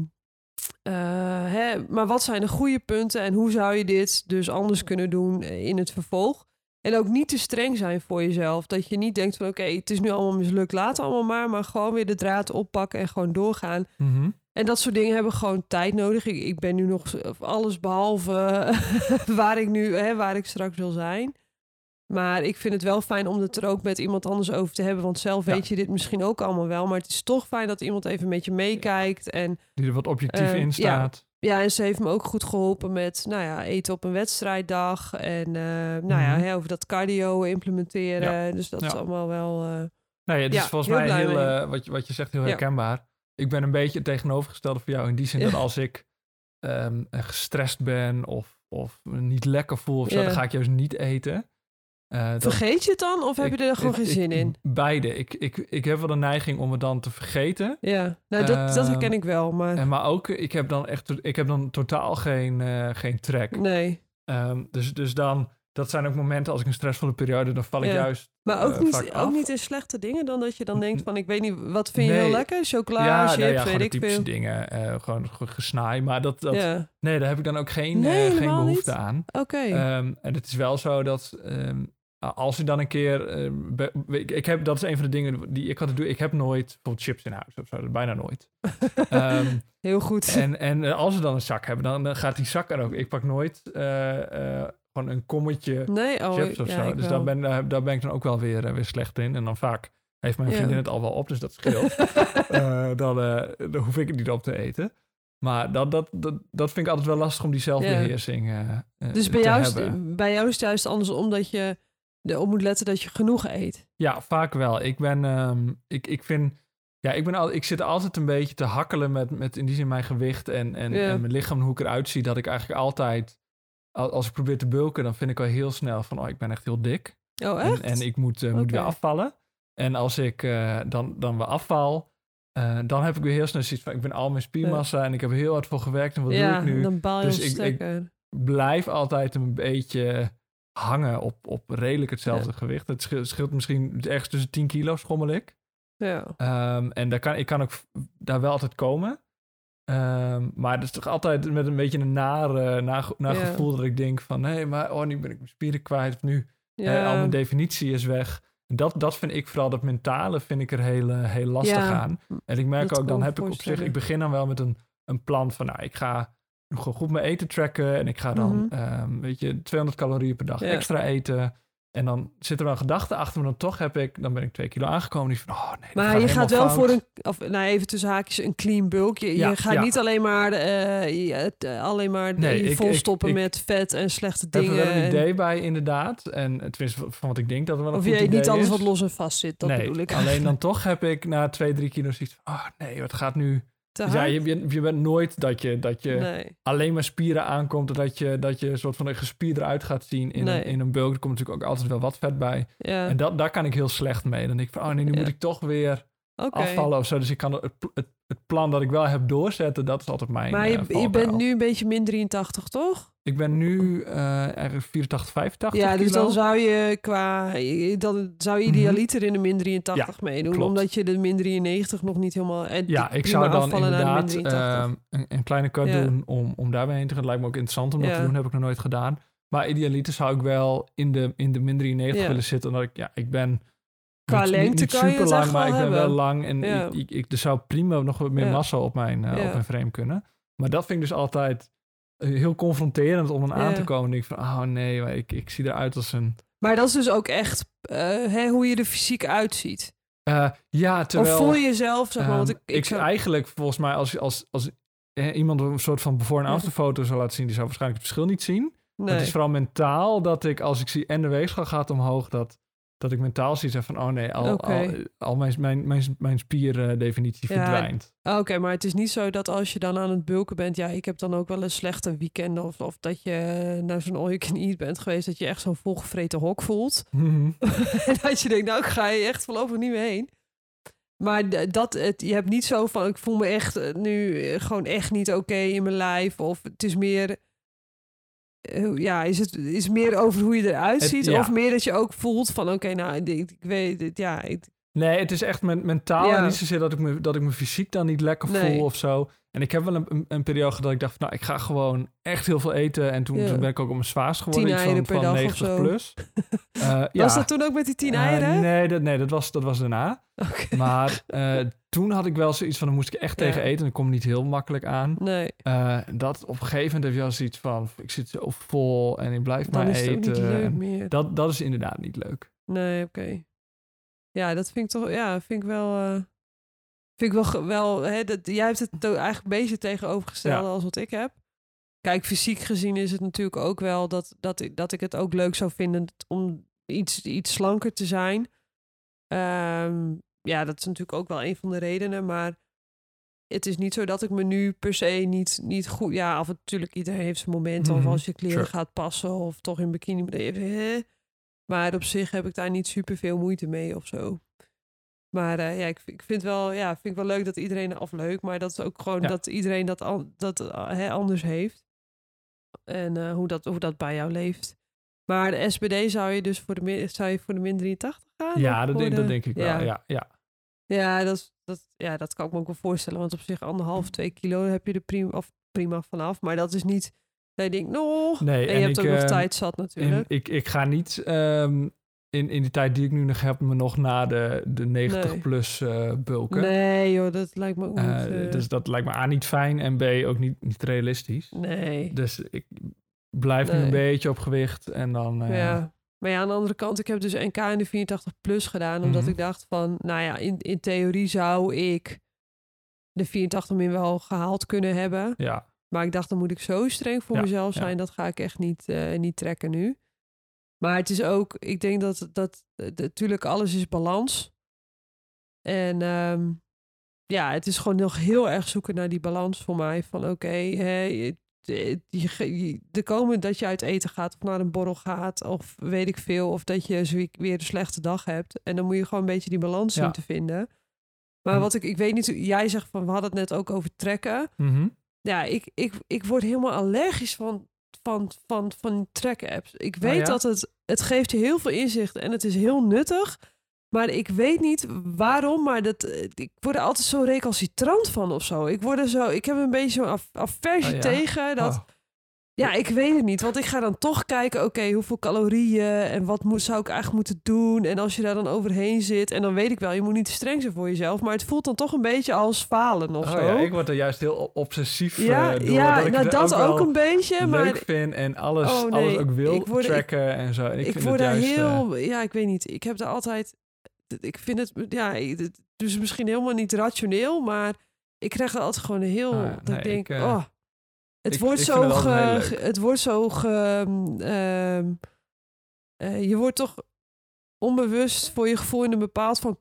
eh, hè, maar wat zijn de goede punten en hoe zou je dit dus anders kunnen doen in het vervolg? En ook niet te streng zijn voor jezelf. Dat je niet denkt van oké, het is nu allemaal mislukt, laat allemaal maar. Maar gewoon weer de draad oppakken en gewoon doorgaan. Mhm. En dat soort dingen hebben gewoon tijd nodig. Ik, ik ben nu nog alles behalve waar ik nu, hè, waar ik straks wil zijn. Maar ik vind het wel fijn om het er ook met iemand anders over te hebben. Want zelf Ja. weet je dit misschien ook allemaal wel. Maar het is toch fijn dat iemand even met je meekijkt. En Die er wat objectief Eh, in staat. ja, en ze heeft me ook goed geholpen met, nou ja, eten op een wedstrijddag. En eh, nou ja, Mhm. hè, over dat cardio implementeren. Dus dat is Ja. allemaal wel... Nee, het is Ja, volgens heel mij heel, wat, je, wat je zegt heel Ja. herkenbaar. ik ben een beetje het tegenovergestelde voor jou. In die zin Ja. dat als ik ehm, gestrest ben of, of niet lekker voel of zo, Ja. dan ga ik juist niet eten. Eh, Vergeet je het dan of heb je er gewoon ik- geen ik- zin in? Beide. Ik, ik, ik heb wel de neiging om het dan te vergeten. Ja, nou dat, dat herken Ehm, ik wel, maar En maar ook, ik heb dan echt ik heb dan totaal geen, eh, geen trek. nee. Ehm, dus, dus dan, dat zijn ook momenten als ik een stressvolle periode, dan val ik Ja. juist. Maar ook, eh, niet, ook niet in slechte dingen dan dat je dan denkt van ik weet niet, wat vind je heel lekker? Chocola, ja, chips, nou ja, weet ik typische veel. dingen. eh, gewoon ge- gesnaai. Maar dat, dat, Ja, nee, daar heb ik dan ook geen, Nee, eh, geen behoefte niet. aan. oké. Ehm, en het is wel zo dat ehm, als ik dan een keer. ehm, be- ik, ik heb, dat is een van de dingen die ik altijd doe. Ik heb nooit bijvoorbeeld chips in huis of zo. Bijna nooit. Ehm, heel goed. en en eh, als we dan een zak hebben, dan, dan gaat die zak er ook. Ik pak nooit eh, eh, gewoon een kommetje nee, oh, chips of ja, zo. Dus daar ben, daar, ben ik dan ook wel weer, eh, weer slecht in. En dan vaak heeft mijn Ja. vriendin het al wel op, dus dat scheelt. Eh, dan, eh, dan hoef ik het niet op te eten. Maar dat, dat, dat, dat vind ik altijd wel lastig om die zelfbeheersing eh, eh, Dus bij jou, bij jou is het juist andersom dat je erop moet letten dat je genoeg eet. Ja, vaak wel. Ik ben, ehm, ik, ik vind, ja, ik ben al, ik zit altijd een beetje te hakkelen met, met in die zin mijn gewicht en, en, Ja. en mijn lichaam, hoe ik eruit zie. Dat ik eigenlijk altijd, al- als ik probeer te bulken, dan vind ik al heel snel van, oh, ik ben echt heel dik. Oh, En, echt? en ik moet, eh, moet weer afvallen. En als ik eh, dan, dan weer afval, eh, dan heb ik weer heel snel zoiets van, ik ben al mijn spiermassa en ik heb heel hard voor gewerkt. En wat ja, doe ik nu? dan baal je Dus ik-. Blijf altijd een beetje hangen op, op redelijk hetzelfde gewicht. Het scheelt, misschien ergens tussen 10 kilo, schommel ik. Ja. Ehm, en daar kan, ik kan ook daar wel altijd komen. Ehm, maar het is toch altijd met een beetje een naar Ja. gevoel dat ik denk van... nee, maar oh, nu ben ik mijn spieren kwijt. Of nu Ja. eh, al mijn definitie is weg. En Dat, dat vind ik vooral, dat mentale vind ik er heel, eh, heel lastig aan. En ik merk dat ook, dan heb ik op zich... Ik begin dan wel met een, een plan van... nou, ik ga gewoon goed mijn eten tracken... en ik ga dan, Mhm. ehm, weet je, 200 calorieën per dag Ja. extra eten... En dan zit er wel gedachte achter, maar dan toch heb ik, dan ben ik twee kilo aangekomen. Die van, oh nee, Maar je gaat wel voor een, of nou even tussen haakjes, een clean bulk. Je, Ja, je gaat ja. niet alleen maar, eh, alleen maar Nee, ik- volstoppen ik- ik- met vet en slechte Ik heb er dingen. wel een en- idee bij, inderdaad. En tenminste, van van wat ik denk dat er wel een of goed idee niet alles wat los en vast zit, dat nee, bedoel ik. alleen dan toch heb ik na twee, drie kilo zoiets van... Oh nee, wat gaat nu... Te Dus ja, je, je, je bent nooit dat je, dat je Nee. alleen maar spieren aankomt... dat je, dat je een soort van een gespierd eruit gaat zien in, Nee. een, in een bulk. Er komt natuurlijk ook altijd wel wat vet bij. Ja, En dat, daar kan ik heel slecht mee. Dan denk ik van, oh nee, nu Ja. moet ik toch weer afvallen of zo. Dus ik kan het, het, het plan dat ik wel heb doorzetten, dat is altijd mijn Maar eh, je, je valkuil. bent nu een beetje min 83, toch? Ik ben nu eh ergens 84, 85 ja, dus kilo. dan zou je qua... Dan zou je Mhm. idealiter in de min 83 meedoen. klopt. Omdat je de min 93 nog niet helemaal... en Ja, ik zou dan inderdaad 83. ehm, een, een kleine cut Ja. doen om, om daarbij heen te gaan. Lijkt me ook interessant om dat Ja. te doen. Heb ik nog nooit gedaan. Maar idealiter zou ik wel in de, in de min 93 Ja. willen zitten. Omdat ik, ja, ik ben Qua niet, lengte niet, kan super lang, maar ik ben wel lang. En ik, ik, ik, er zou prima nog wat meer massa op mijn, eh, op mijn frame kunnen. Maar dat vind ik dus altijd eh, heel confronterend om aan Ja. te komen. En ik van, oh nee, maar ik, ik zie eruit als een... Maar dat is dus ook echt eh, hè, hoe je er fysiek uitziet. Eh, ja, terwijl... Of voel je jezelf, zeg maar. Want Ehm, ik, ik, ik zou- eigenlijk volgens mij als, als, als eh, iemand een soort van before- en Ja. after foto zou laten zien, die zou waarschijnlijk het verschil niet zien. Nee. het is vooral mentaal dat ik als ik zie en de weegschaal gaat omhoog, dat, dat ik mentaal zie zeg van oh nee, al, al, al mijn, mijn, mijn, mijn spierdefinitie Ja, verdwijnt. Ah, Oké, maar het is niet zo dat als je dan aan het bulken bent... Ja, ik heb dan ook wel een slechte weekend... of, of dat je naar zo'n all-you-can-eat bent geweest... dat je echt zo'n volgevreten hok voelt. En dat je denkt, nou ik ga je echt voorlopig niet meer heen. Maar dat, het, je hebt niet zo van... ik voel me echt eh, nu gewoon echt niet oké in mijn lijf. Of het is meer... eh, ja, is het is meer over hoe je eruit Het- ziet? ja. Of meer dat je ook voelt van... oké, nou, ik, ik weet het, ja... Ik, Nee, het is echt men- mentaal Ja. en niet zozeer dat ik, me, dat ik me fysiek dan niet lekker Nee. voel of zo. En ik heb wel een, een, een periode dat ik dacht, van, nou, ik ga gewoon echt heel veel eten. En toen, Ja. toen ben ik ook op mijn zwaarst geworden. Tien iets van, per van dag of 90 zo. plus. Ja. Was dat toen ook met die tien Eh, eieren? nee, dat, nee dat, was, dat was daarna. Oké. Maar toen had ik wel zoiets van, dan moest ik echt Ja. tegen eten. En ik kom niet heel makkelijk aan. Nee, Eh, dat op een gegeven moment heb je wel zoiets van, ik zit zo vol en ik blijf dan maar is eten. niet leuk En meer. Dat, dat is inderdaad niet leuk. Nee, oké. Ja, dat vind ik toch... Ja, vind ik wel... eh, vind ik wel... wel hè, dat, jij hebt het eigenlijk een beetje tegenovergestelde als wat ik heb. Kijk, fysiek gezien is het natuurlijk ook wel dat, dat, ik, dat ik het ook leuk zou vinden om iets, iets slanker te zijn. Ehm, ja, dat is natuurlijk ook wel een van de redenen. Maar het is niet zo dat ik me nu per se niet, niet goed... Ja, af toe natuurlijk iedereen heeft zijn momenten. Mhm, Of als je kleren sure. gaat passen of toch in bikini moet even... hè. Maar op zich heb ik daar niet super veel moeite mee of zo. Maar eh, ja, ik, ik vind wel, ja, vind ik wel leuk dat iedereen, of leuk, maar dat is ook gewoon Ja. dat iedereen dat, an- dat eh, hè, anders heeft. En eh, hoe, dat, hoe dat bij jou leeft. Maar de SPD zou je dus voor de, min- zou je voor de min 83 gaan? Ja, dat, denk, dat de- denk ik wel. Ja, ja. Ja, dat, is- dat, ja, dat kan ik me ook wel voorstellen. Want op zich anderhalf, twee kilo heb je er prima, of prima vanaf. Maar dat is niet dat je denkt, no. Nee, en en je hebt ik, ook nog eh, tijd zat En natuurlijk. ik, ik ga niet ehm, in, in die tijd die ik nu nog heb, me nog naar de, de 90 Nee. plus eh bulken. Nee joh, dat lijkt me ook niet... Eh, eh, Dus dat lijkt me A niet fijn en B ook niet, niet realistisch. nee. Dus ik blijf nu een beetje op gewicht en dan... eh, Ja. Maar ja, aan de andere kant, ik heb dus NK in de 84 plus gedaan. Omdat Mhm. ik dacht van, nou ja, in, in theorie zou ik de 84 min wel gehaald kunnen hebben. ja. Maar ik dacht, dan moet ik zo streng voor Ja, mezelf ja. zijn. Dat ga ik echt niet, eh, niet trekken nu. Maar het is ook, ik denk dat, dat natuurlijk alles is balans. En ehm, ja, het is gewoon nog heel erg zoeken naar die balans voor mij. Van oké, je- er komen dat je uit eten gaat of naar een borrel gaat of weet ik veel. Of dat je zo weer een slechte dag hebt. En dan moet je gewoon een beetje die balans Ja. zien te vinden. Maar wat ik, ik weet niet, jij zegt van, we hadden het net ook over trekken Mhm. ja, ik, ik, ik word helemaal allergisch van, van, van, van track-apps. Ik weet ja? dat het, het geeft je heel veel inzicht en het is heel nuttig. Maar ik weet niet waarom, maar dat, eh, ik word er altijd zo recalcitrant van of zo. Ik, word er zo, ik heb een beetje zo'n af, aversie Oh ja? tegen. Dat, Oh, Ja, ik weet het niet. Want ik ga dan toch kijken, oké, hoeveel calorieën en wat moet, zou ik eigenlijk moeten doen? En als je daar dan overheen zit, en dan weet ik wel, je moet niet te streng zijn voor jezelf. Maar het voelt dan toch een beetje als falen of oh zo. ja, ik word er juist heel obsessief Ja, eh, door. ja dat ik nou dat ook, een beetje. leuk Maar vind en alles, Oh, nee, alles ook wil ik word- ik- tracken en zo. En ik, ik, vind word daar juist, eh, heel... Ja, ik weet niet. Ik heb daar altijd... Ik vind het... Ja, het dus misschien helemaal niet rationeel, maar ik krijg er altijd gewoon een heel... Ah, dat nee, ik denk, ik, eh, oh... Het ik- wordt ik zo... het ge, het wordt zo... Ge, ehm, eh, je wordt toch onbewust voor je gevoel in een bepaald van...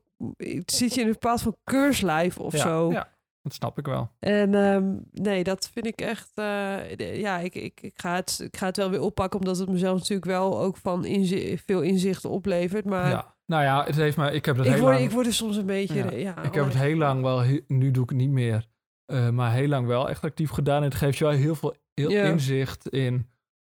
Zit je in een bepaald van keurslijf of ja, zo. Ja, dat snap ik wel. En ehm, nee, dat vind ik echt. eh, ja, ik, ik, ik, ga het, ik ga het wel weer oppakken, omdat het mezelf natuurlijk wel ook van veel inzichten oplevert. Maar ja. Nou ja, het heeft me, ik heb dat ik, heel word, lang... ik word er soms een beetje. Ja, Ja, ik heb het heel lang wel, nu doe ik het niet meer, eh, maar heel lang wel echt actief gedaan. En het geeft je wel heel veel heel Ja. inzicht in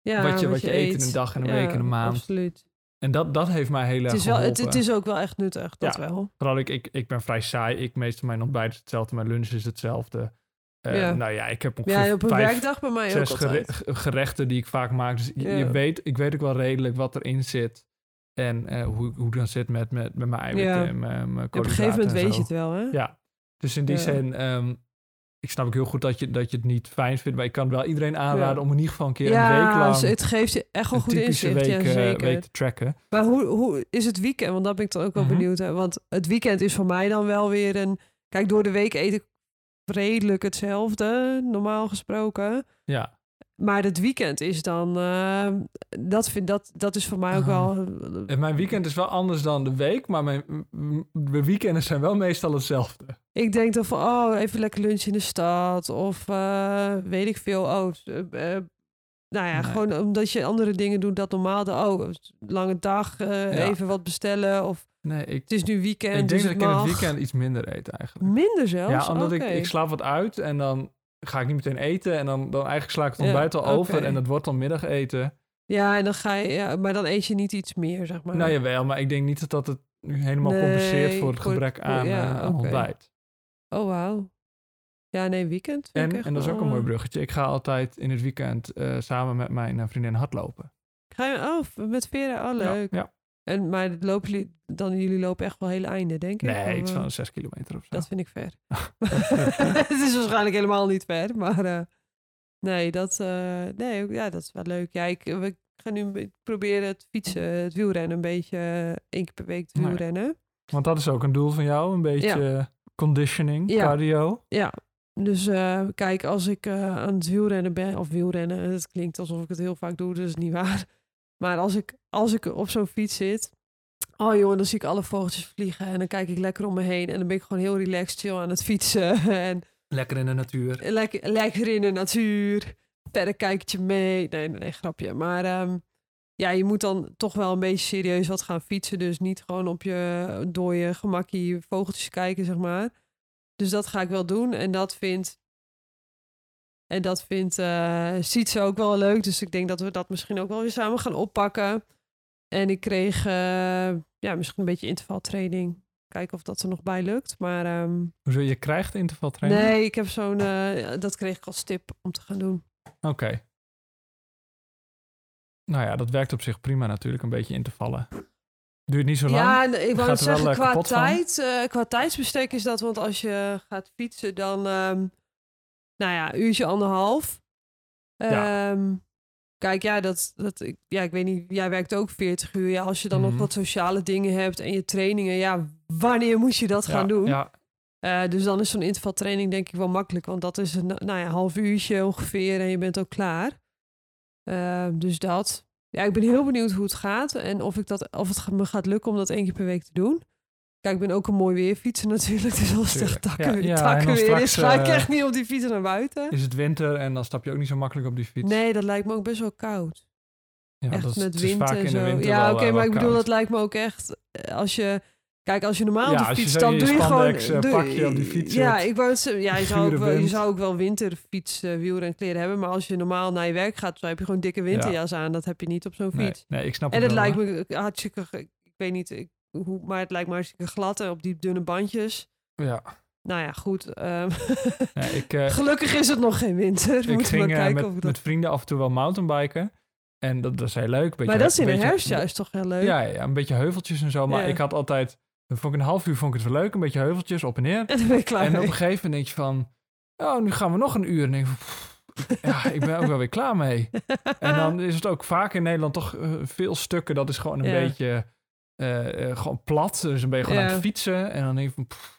ja, wat je, wat je eet in een dag en een week en een maand. Absoluut. En dat, dat heeft mij heel erg Het is, wel, het, is ook wel echt nuttig, dat Ja. wel. Vooral ik, ik, ik ben vrij saai. Ik meestal mijn ontbijt is hetzelfde, mijn lunch is hetzelfde. Eh, Ja. Nou ja, ik heb ongeveer Ja, op een vijf, werkdag bij mij ook zes altijd. gere- gerechten die ik vaak maak. Dus je, Ja. je weet, ik weet ook wel redelijk wat erin zit. En eh, hoe, hoe dan zit met, met, met mijn eiwitten Ja. en mijn, mijn Op een gegeven moment weet je het wel, hè? Ja, dus in die Ja. zin, ehm, ik snap ook heel goed dat je, dat je het niet fijn vindt. Maar ik kan wel iedereen aanraden Ja. om in ieder geval een keer een Ja, week lang ze- het geeft je echt wel een goed typische inzicht. week, ja, eh, zeker. week te tracken. Maar hoe, hoe is het weekend? Want dat ben ik dan ook wel Mhm. benieuwd. Hè? Want het weekend is voor mij dan wel weer een... Kijk, door de week eet ik redelijk hetzelfde, normaal gesproken. Ja, Maar het weekend is dan... eh, dat, vind, dat, dat is voor mij ook wel... en mijn weekend is wel anders dan de week, maar mijn, weekenden zijn wel meestal hetzelfde. Ik denk dan van, oh, even lekker lunch in de stad. Of eh, weet ik veel. Oh, eh, nou ja, Nee. gewoon omdat je andere dingen doet dat normaal. De, oh, lange dag, Ja. even wat bestellen. Of Nee, ik, het is nu weekend, ik denk dus dat ik in mag. het weekend iets minder eet eigenlijk. Minder zelfs? Ja, omdat ik, ik slaap wat uit en dan ga ik niet meteen eten. En dan, dan eigenlijk sla ik het Ja, ontbijt al over en het wordt dan middageten. Ja, en dan ga je, ja, maar dan eet je niet iets meer, zeg maar. Nou jawel, maar ik denk niet dat dat het nu helemaal Nee, compenseert voor het gebrek voor- aan, ja, eh, ontbijt. Oh, wauw. Ja, nee, weekend. En, echt en dat is ook een mooi eh, bruggetje. Ik ga altijd in het weekend eh, samen met mijn vriendin hardlopen. Ga je, oh, met Vera, oh, leuk. Ja, ja. En, maar lopen jullie, dan, jullie lopen echt wel hele einde, denk ik? Nee, iets eh, van zes kilometer of zo. Dat vind ik ver. het is waarschijnlijk helemaal niet ver, maar eh, nee, dat, eh, nee, ja, dat is wel leuk. Ja, ik, we gaan nu ik probeer het fietsen, het wielrennen een beetje eh, één keer per week te Nou wielrennen. Want dat is ook een doel van jou, een beetje eh, conditioning, Ja. cardio. Ja, dus eh, kijk, als ik eh, aan het wielrennen ben, of wielrennen, het klinkt alsof ik het heel vaak doe, dus niet waar. Maar als ik, als ik op zo'n fiets zit, oh jongen, dan zie ik alle vogeltjes vliegen en dan kijk ik lekker om me heen en dan ben ik gewoon heel relaxed, chill aan het fietsen. en Lekker in de natuur. Lekker, lekker in de natuur. Verrekijkertje mee. Nee, nee, nee, grapje. Maar ehm, ja, je moet dan toch wel een beetje serieus wat gaan fietsen. Dus niet gewoon op je, door je gemakkie vogeltjes kijken, zeg maar. Dus dat ga ik wel doen. En dat vindt... En dat vindt uh, Sietse ook wel leuk. Dus ik denk dat we dat misschien ook wel weer samen gaan oppakken. En ik kreeg uh, ja, misschien een beetje intervaltraining. Kijken of dat er nog bij lukt. Maar, um, Hoezo, je krijgt intervaltraining? Nee, ik heb zo'n... Uh, dat kreeg ik als tip om te gaan doen. Oké. Okay. Nou ja, dat werkt op zich prima natuurlijk, een beetje in te vallen. Duurt niet zo lang. Ja, ik wou zeggen, qua, tijd, uh, qua tijdsbestek is dat, want als je gaat fietsen, dan, um, nou ja, uurtje anderhalf. Ja. Um, kijk, ja, dat, dat, ja, ik weet niet, jij werkt ook 40 uur. Ja, als je dan mm -hmm. nog wat sociale dingen hebt en je trainingen, ja, wanneer moet je dat ja, gaan doen? Ja. Uh, dus dan is zo'n intervaltraining denk ik wel makkelijk, want dat is een nou ja, half uurtje ongeveer en je bent ook klaar. Uh, dus dat. Ja, ik ben heel benieuwd hoe het gaat en of, ik dat, of het me gaat lukken om dat één keer per week te doen. Kijk, ik ben ook een mooi weerfietser natuurlijk, dus als het echt takken, ja, ja, takken weer straks, is, ga ik uh, echt niet op die fiets naar buiten. Is het winter en dan stap je ook niet zo makkelijk op die fiets? Nee, dat lijkt me ook best wel koud. Ja, echt dat is, met het wind vaak en zo. winter Ja, oké, uh, maar wel ik bedoel, koud. dat lijkt me ook echt, eh, als je... Kijk, als je normaal op de fiets, je doe je gewoon... eh, doe- pak je op die fiets Ja, ik wou het ja, je zou, ook wel, je zou ook wel winterfiets, uh, en kleren hebben. Maar als je normaal naar je werk gaat, dan heb je gewoon dikke winterjas aan. Dat heb je niet op zo'n fiets. nee, ik snap En het het wel, lijkt me hartstikke, ik weet niet ik, hoe, maar het lijkt me hartstikke glad en op die dunne bandjes. Ja, Nou ja, goed. ehm, ik, eh, gelukkig is het nog geen winter. Ik moeten ging eh, kijken of met, ik dat... met vrienden af en toe wel mountainbiken. En dat, dat is heel leuk. Beetje, Maar dat is in de beetje- herfst juist toch heel leuk. Ja, ja, een beetje heuveltjes en zo. Maar Ja. ik had altijd... Vond ik een half uur vond ik het wel leuk. Een beetje heuveltjes op en neer. En dan ben klaar En op een gegeven moment denk je van... Oh, nu gaan we nog een uur. En denk ik pff, ja, ik ben ook wel weer klaar mee. En dan is het ook vaak in Nederland toch eh, veel stukken. Dat is gewoon een Ja. beetje gewoon plat. Dus dan ben je gewoon Ja. aan het fietsen. En dan pff,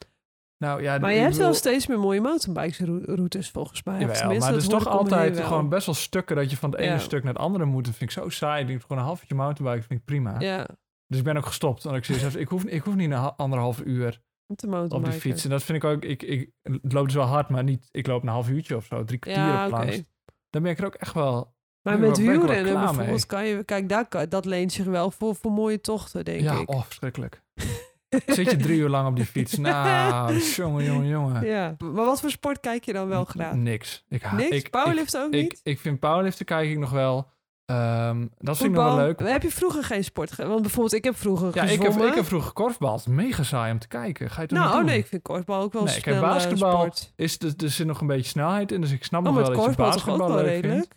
nou ja, Maar je hebt wel steeds meer mooie mountainbikes-routes volgens mij. Jawel, tenminste, maar het is dat toch altijd gewoon best wel stukken dat je van het ene Ja. stuk naar het andere moet. Dat vind ik zo saai. Ik denk gewoon een half uurtje mountainbiken vind ik prima. Ja, Dus ik ben ook gestopt. Want ik, zoiets heb, ik, hoef, ik hoef niet een ha- anderhalf uur de op die fiets. En dat vind ik ook... Ik, ik, het loopt dus wel hard, maar niet... Ik loop een half uurtje of zo. Drie kwartier Ja, op langs. Dan ben ik er ook echt wel... Maar met klaar bijvoorbeeld mee. kan je... Kijk, daar, dat leent zich wel voor, voor mooie tochten, denk ja, ik. oh, verschrikkelijk. Zit je drie uur lang op die fiets? Nou, jongen, jongen, jongen. Ja. Maar wat voor sport kijk je dan wel graag? Niks. Ik, Niks? Ik, Powerliften ook ik, niet? Ik, ik vind powerliften kijk ik nog wel. Ehm, dat vind ik nog wel leuk. Heb je vroeger geen sport Want bijvoorbeeld, ik heb vroeger Ja, ik heb, ik heb vroeger korfbal. Het is mega saai om te kijken. Ga je het Nou, niet oh doen? nee, ik vind korfbal ook wel Nee, ik heb basketbal. sport. Is, er, er zit nog een beetje snelheid in, dus ik snap Oh, nog wel dat je basketbal leuk vindt.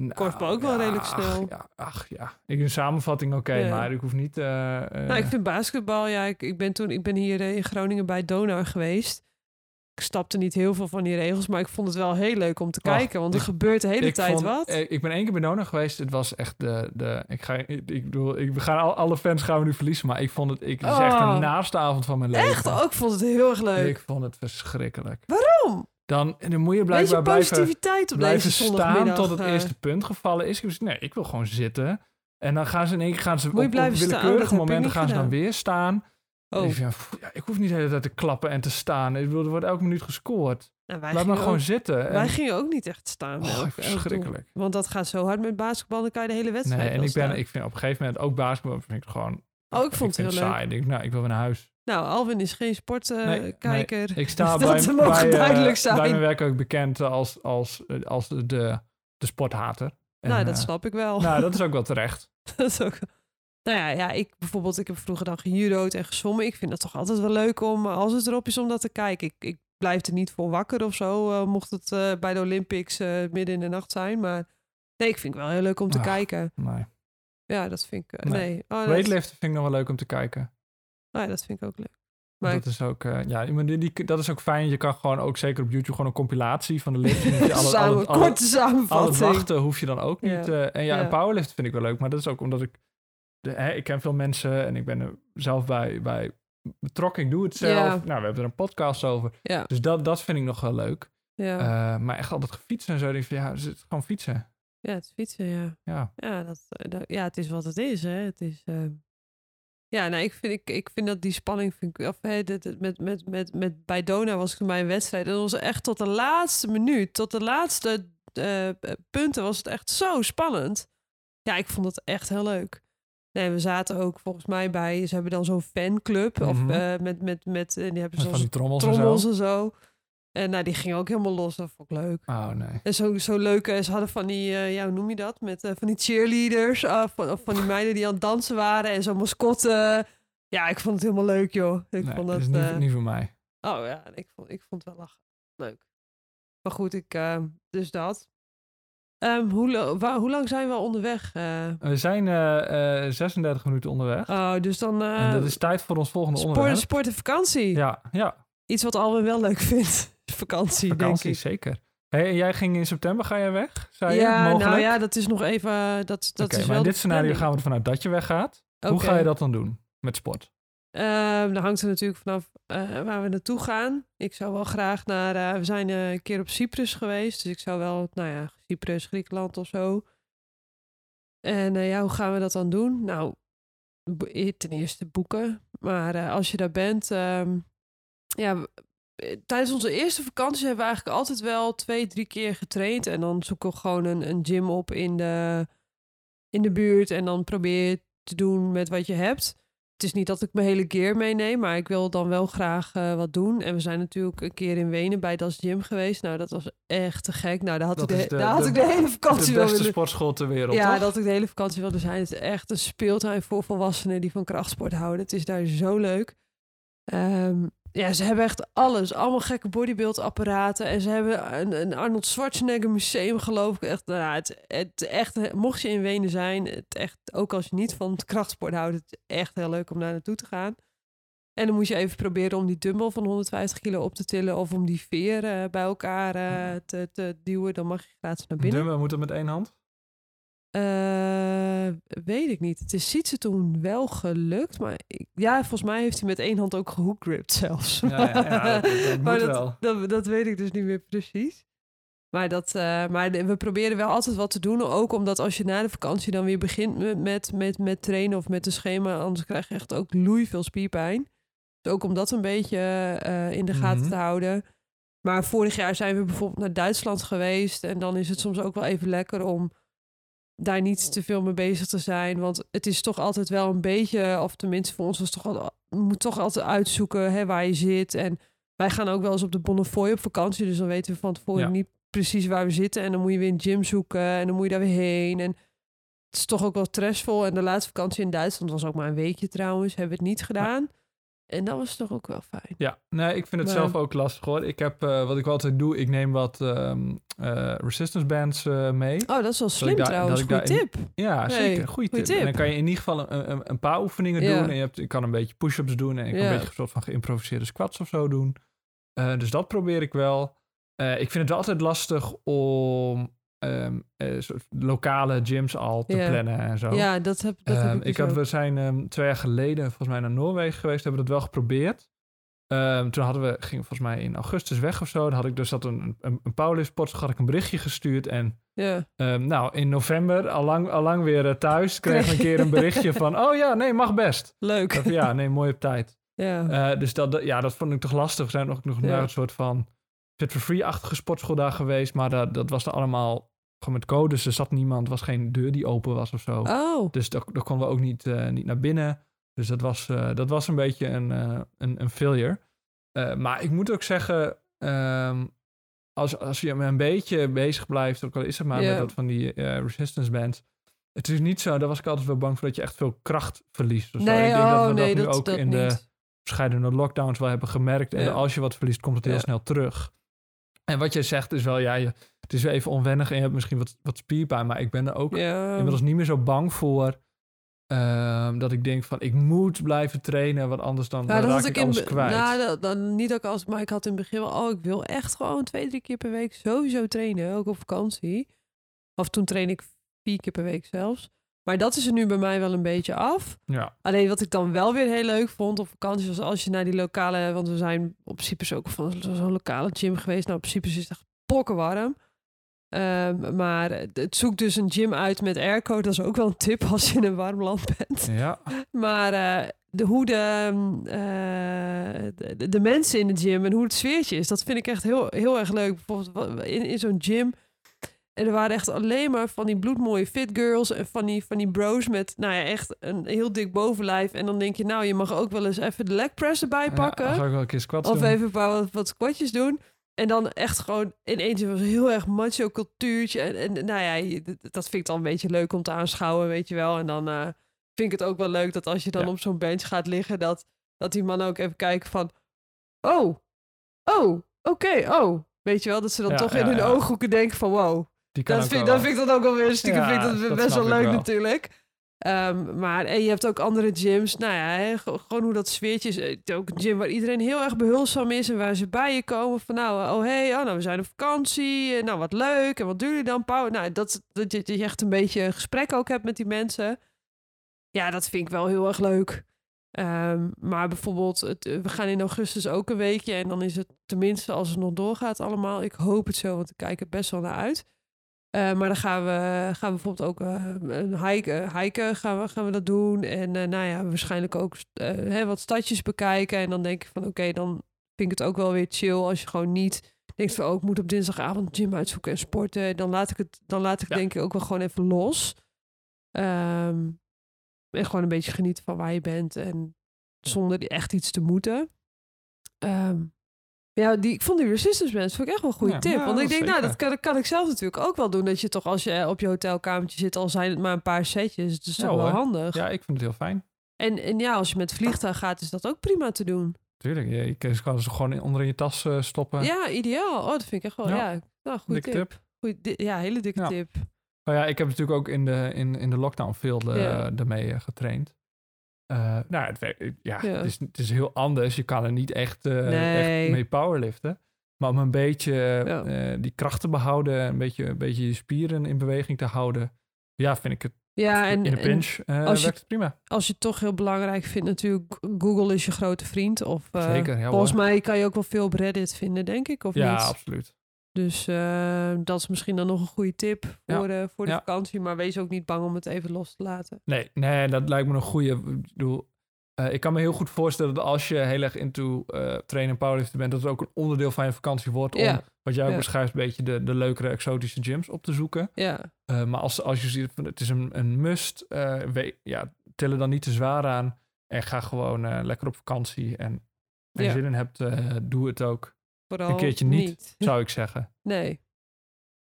Nou, ook wel redelijk ach, snel. ja, ach ja, ik een samenvatting oké, Ja. maar ik hoef niet... eh, eh, Nou, ik vind basketbal, ja, ik, ik ben toen, ik ben hier eh, in Groningen bij Donar geweest. Ik stapte niet heel veel van die regels, maar ik vond het wel heel leuk om te Oh, kijken, want er ik- gebeurt de hele tijd vond- wat. Ik ben één keer bij Nona geweest. Het was echt de... de ik, ga, ik, ik bedoel, ik, we gaan al, alle fans gaan we nu verliezen, maar ik vond het... Ik, het is echt Oh. een naaste avond van mijn leven. Echt, ook ik vond het heel erg leuk. Ik vond het verschrikkelijk. Waarom? Dan, dan moet je blijkbaar blijven, positiviteit op blijven staan tot het eh. eerste punt gevallen is. Ik was, nee, ik wil gewoon zitten. En dan gaan ze in één keer gaan ze op, op willekeurige momenten gaan ze dan weer staan. Oh, Ik, vind, pff, ja, ik hoef niet de hele tijd te klappen en te staan. Ik bedoel, er wordt elke minuut gescoord. nou, Laat maar gewoon ook, zitten. En, wij gingen ook niet echt staan. Oh, elk- verschrikkelijk. Want dat gaat zo hard met basketbal, dan kan je de hele wedstrijd nee, en ik, ben, staan. ik vind op een gegeven moment ook basketbal vind ik gewoon... Oh, ik vond het heel leuk. saai. Ik denk, nou, ik wil weer naar huis. Nou, Alvin is geen Nee, sportkijker. Ik sta Dat bij, mogen bij, eh, duidelijk zijn. bij mijn werk ook bekend als, als, als de, de, sporthater. En, nou, dat eh, snap ik wel. nou, dat is ook wel terecht. dat is ook... Nou ja, ja, ik bijvoorbeeld, ik heb vroeger dan gejudo'd en gezwommen. Ik vind het toch altijd wel leuk om, als het erop is, om dat te kijken. Ik, ik blijf er niet voor wakker of zo, eh, mocht het bij de Olympics midden in de nacht zijn. Maar nee, ik vind het wel heel leuk om te Ach, kijken. Nee. Ja, dat vind ik... Nee. nee. Oh, dat, vind ik nog wel leuk om te kijken. Oh ja, dat vind ik ook leuk. Maar dat is ook, eh, ja, die, die, dat is ook fijn. Je kan gewoon ook zeker op YouTube gewoon een compilatie van de liften. Niet alle, Samen, alle, alle, korte al het samenvatting. wachten hoef je dan ook Ja. niet. eh, en ja, Ja. een powerlift vind ik wel leuk. Maar dat is ook omdat ik... De, hè, ik ken veel mensen en ik ben er zelf bij, bij betrokken. Ik doe het zelf. Ja. Nou, we hebben er een podcast over. Ja, Dus dat, dat vind ik nog wel leuk. ja. Eh, maar echt altijd gefietst en zo. denk ik van, ja, het is gewoon fietsen. ja, het fietsen, ja. Ja. Ja, dat, dat- ja, het is wat het is, hè. Het is... eh, Ja, nou, ik vind, ik, ik vind dat die spanning, vind ik, of, hè, dit- dit- met, met, met, met, bij Dona was ik bij een wedstrijd. En dat was echt tot de laatste minuut, tot de laatste eh, punten was het echt zo spannend. Ja, ik vond het echt heel leuk. Nee, we zaten ook volgens mij bij, ze hebben dan zo'n fanclub. Of Mhm. eh, met, met, met, en die hebben zo'n trommels, trommels en en zo. En nou, die ging ook helemaal los. Dat vond ik leuk. Oh nee. En zo, zo leuk, eh, ze hadden van die, eh, ja, hoe noem je dat? Met eh, van die cheerleaders, ah, van, of van die meiden die aan het dansen waren en zo'n mascotte. Ja, ik vond het helemaal leuk, joh. Ik nee vond dat is niet, eh, niet voor mij. oh ja, ik vond, ik vond het wel lachen. Leuk. Maar goed, ik, eh, dus dat. Ehm, hoe, lo- wa- hoe lang zijn we onderweg? We zijn eh, 36 minuten onderweg. oh, dus dan en dat is tijd voor ons volgende sport, onderwerp. sport en vakantie. Ja, ja, Iets wat Alwin wel leuk vindt. Vakantie, vakantie, denk ik. zeker. Hey, en jij ging in september, ga jij weg? Zei je, Ja, mogelijk? nou ja, dat is nog even. Dat, dat Oké, is maar wel in de dit scenario planning. gaan we ervan uit dat je weggaat. Hoe ga je dat dan doen met sport? Ehm, dan hangt er natuurlijk vanaf eh, waar we naartoe gaan. Ik zou wel graag naar. eh, we zijn eh, een keer op Cyprus geweest. Dus ik zou wel, nou ja, Cyprus, Griekenland of zo. En eh, ja, hoe gaan we dat dan doen? Nou, eh, ten eerste boeken. Maar eh, als je daar bent. ehm, ja, eh, tijdens onze eerste vakantie hebben we eigenlijk altijd wel twee, drie keer getraind. En dan zoeken we gewoon een, een gym op in de, in de buurt. En dan probeer je te doen met wat je hebt. Het is niet dat ik mijn hele gear meeneem, maar ik wil dan wel graag eh, wat doen. En we zijn natuurlijk een keer in Wenen bij Das Gym geweest. Nou, dat was echt te gek. Nou, daar had, Dat ik de, de- daar had de- ik de hele De vakantie wel beste willen... sportschool ter wereld, Ja, toch? dat had ik de hele vakantie wilde zijn. Het is echt een speeltuin voor volwassenen die van krachtsport houden. Het is daar zo leuk. Ehm, ja, ze hebben echt alles. Allemaal gekke bodybuildapparaten. En ze hebben een, een Arnold Schwarzenegger museum, geloof ik. Echt, nou, het, het echt, mocht je in Wenen zijn, het echt, ook als je niet van het krachtsport houdt, het is echt heel leuk om daar naartoe te gaan. En dan moet je even proberen om die dumbbell van 150 kilo op te tillen of om die veer bij elkaar eh, te, te duwen. Dan mag je gratis naar binnen. Dummen moet het met één hand? Eh, weet ik niet. Het is Sietse toen wel gelukt. Maar ik- ja, volgens mij heeft hij met één hand ook gehookgript zelfs. Ja, ja, ja, dat, dat maar dat. Dat, dat weet ik dus niet meer precies. Maar, dat, eh, maar we proberen wel altijd wat te doen. Ook omdat als je na de vakantie dan weer begint met, met, met, met trainen of met een schema, anders krijg je echt ook loei veel spierpijn. Dus ook om dat een beetje eh, in de gaten Mhm. te houden. Maar vorig jaar zijn we bijvoorbeeld naar Duitsland geweest. En dan is het soms ook wel even lekker om daar niet te veel mee bezig te zijn. Want het is toch altijd wel een beetje, of tenminste voor ons was het toch al, moet toch altijd uitzoeken hè, waar je zit. En wij gaan ook wel eens op de Bonnefoy op vakantie. Dus dan weten we van tevoren Ja. niet precies waar we zitten. En dan moet je weer een gym zoeken en dan moet je daar weer heen. En het is toch ook wel stressvol. En de laatste vakantie in Duitsland was ook maar een weekje trouwens. Hebben we het niet gedaan. En dat was toch ook wel fijn. Ja, nee, ik vind het Maar- zelf ook lastig hoor. Ik heb, eh, wat ik altijd doe, ik neem wat ehm, eh, resistance bands eh, mee. Oh, dat is wel ik slim daar- trouwens. ik Goeie tip. Ja, zeker. Goeie tip. En dan kan je in ieder geval een, een, een paar oefeningen Ja. doen. En je, hebt, je kan een beetje push-ups doen. En je kan een beetje een soort van geïmproviseerde squats of zo doen. Dus dat probeer ik wel. Ik vind het wel altijd lastig om ehm, eh, soort lokale gyms al te plannen en zo. Ja, dat heb, dat heb Ehm, ik, dus ik had, we zijn ehm, twee jaar geleden volgens mij naar Noorwegen geweest, hebben dat wel geprobeerd. Toen hadden we, ging volgens mij in augustus weg of zo. Dan had ik dus dat een, een, een had ik een berichtje gestuurd. En nou, in november, allang, allang weer eh, thuis, kreeg ik een keer een berichtje van, oh ja, nee, mag best. Leuk. Ja, nee, mooi op tijd. Ja. Eh, dus dat, ja, dat vond ik toch lastig. We zijn ook nog Ja. een soort van fit-for-free-achtige sportschool daar geweest. Maar dat, dat was dan allemaal gewoon met codes. Er zat niemand, er was geen deur die open was of zo. oh, Dus daar, daar konden we ook niet, eh, niet naar binnen. Dus dat was, eh, dat was een beetje een, eh, een, een failure. Maar ik moet ook zeggen, ehm, als, als je een beetje bezig blijft, ook al is het maar met wat van die resistance bands. Het is niet zo, daar was ik altijd wel bang voor dat je echt veel kracht verliest. zo. nee, ik denk oh, dat we nee, dat nu dat, ook dat in de verschillende lockdowns wel hebben gemerkt. En Ja. als je wat verliest, komt het heel Ja. snel terug. En wat jij zegt is wel, ja, je, het is weer even onwennig en je hebt misschien wat, wat spierpijn. Maar ik ben er ook Ja. inmiddels niet meer zo bang voor. ehm, dat ik denk van, ik moet blijven trainen, want anders dan, Ja, dan dat raak had ik ik alles kwijt. Nou, dat, dan niet ook als, maar ik had in het begin wel, oh, ik wil echt gewoon twee, drie keer per week sowieso trainen, ook op vakantie. Of toen train ik vier keer per week zelfs. Maar dat is er nu bij mij wel een beetje af. ja, Alleen wat ik dan wel weer heel leuk vond op vakantie was als je naar die lokale, want we zijn op Cyprus ook van zo- zo'n lokale gym geweest. Nou, op Cyprus is het echt pokkenwarm. Ehm, maar het zoekt dus een gym uit met airco. Dat is ook wel een tip als je in een warm land bent. Ja, Maar eh, de, hoe de, eh, de, de mensen in de gym en hoe het sfeertje is, dat vind ik echt heel, heel erg leuk. Bijvoorbeeld in, in zo'n gym. En er waren echt alleen maar van die bloedmooie fit girls en van die, van die bros met, nou ja, echt een heel dik bovenlijf. En dan denk je, nou, je mag ook wel eens even de leg press erbij pakken. Ja, ga ik wel een keer squats Of doen. even een paar wat, wat squatjes doen. En dan echt gewoon in eentje was een heel erg macho cultuurtje. En, en nou ja, je- dat- vind ik dan een beetje leuk om te aanschouwen, weet je wel. En dan eh, vind ik het ook wel leuk dat als je dan Ja. op zo'n bench gaat liggen, dat, dat die man ook even kijkt van... Oh, oh, oké, oh. Weet je wel, dat ze dan Ja, toch in hun ooghoeken denken van wow. Die kan Dat ook vind, wel dat vind ik dan ook wel weer stiekem Ja, vind ik dat best wel leuk wel. natuurlijk. Ehm, maar en je hebt ook andere gyms. Nou ja, gewoon hoe dat sfeertje is. Ook een gym waar iedereen heel erg behulpzaam is. En waar ze bij je komen van nou, oh hey, oh, nou we zijn op vakantie. Eh, Nou wat leuk. En wat doen jullie dan, Pauw? Nou, dat, dat, je, dat je echt een beetje een gesprek ook hebt met die mensen. Ja, dat vind ik wel heel erg leuk. Ehm, maar bijvoorbeeld, het, eh, we gaan in augustus ook een weekje. En dan is het tenminste, als het nog doorgaat allemaal. Ik hoop het zo, want ik kijk er best wel naar uit. Eh, maar dan gaan we, gaan we bijvoorbeeld ook eh, een hiken, hiken gaan, we, gaan we dat doen. En eh, nou ja, waarschijnlijk ook eh, hè, wat stadjes bekijken. En dan denk ik van oké, dan vind ik het ook wel weer chill als je gewoon niet denkt van oh, ik moet op dinsdagavond gym uitzoeken en sporten. Dan laat ik het, dan laat ik Ja. denk ik ook wel gewoon even los. Ehm, en gewoon een beetje genieten van waar je bent en zonder echt iets te moeten. Ehm, ja, die, ik vond die resistance bands vond ik echt wel een goede Ja, tip. ja, want ik denk, nou, dat kan, dat kan ik zelf natuurlijk ook wel doen. Dat je toch als je op je hotelkamertje zit, al zijn het maar een paar setjes. Het is Ja, toch wel hoor. handig. Ja, ik vind het heel fijn. En, en ja, als je met vliegtuig gaat, is dat ook prima te doen. Tuurlijk, je, je kan ze gewoon, onder in je tas eh, stoppen. Ja, ideaal. Oh, dat vind ik echt wel, Ja. ja, nou, goede tip. tip. Goeie, di- ja, hele dikke Ja. tip. Nou ja, ik heb natuurlijk ook in de, in, in de lockdown veel eh, Ja. ermee eh, getraind. Eh, nou, het, werkt- ja, Ja. Het, is, het is heel anders. Je kan er niet echt, eh, Nee. echt mee powerliften. Maar om een beetje Ja. eh, die kracht te behouden, een beetje, een beetje je spieren in beweging te houden. Ja, vind ik het Ja, en, in de en pinch als je- werkt het prima. als je het toch heel belangrijk vindt, natuurlijk, Google is je grote vriend. Of, Zeker, ja volgens hoor. mij kan je ook wel veel op Reddit vinden, denk ik, of Ja, niet? absoluut. Dus eh, dat is misschien dan nog een goede tip Ja. voor, de, voor de Ja. vakantie. Maar wees ook niet bang om het even los te laten. Nee, nee, dat lijkt me een goede. Ik bedoel, eh, ik kan me heel goed voorstellen dat als je heel erg into eh trainen en powerliften bent, dat het ook een onderdeel van je vakantie wordt om, Ja. wat jij ook beschrijft, een beetje de, de leukere exotische gyms op te zoeken. Ja, maar als, als je ziet, van het is een, een must, we, ja, til er dan niet te zwaar aan en ga gewoon lekker op vakantie. En als je zin in hebt, doe het ook, vooral Een keertje niet. zou ik zeggen. Nee.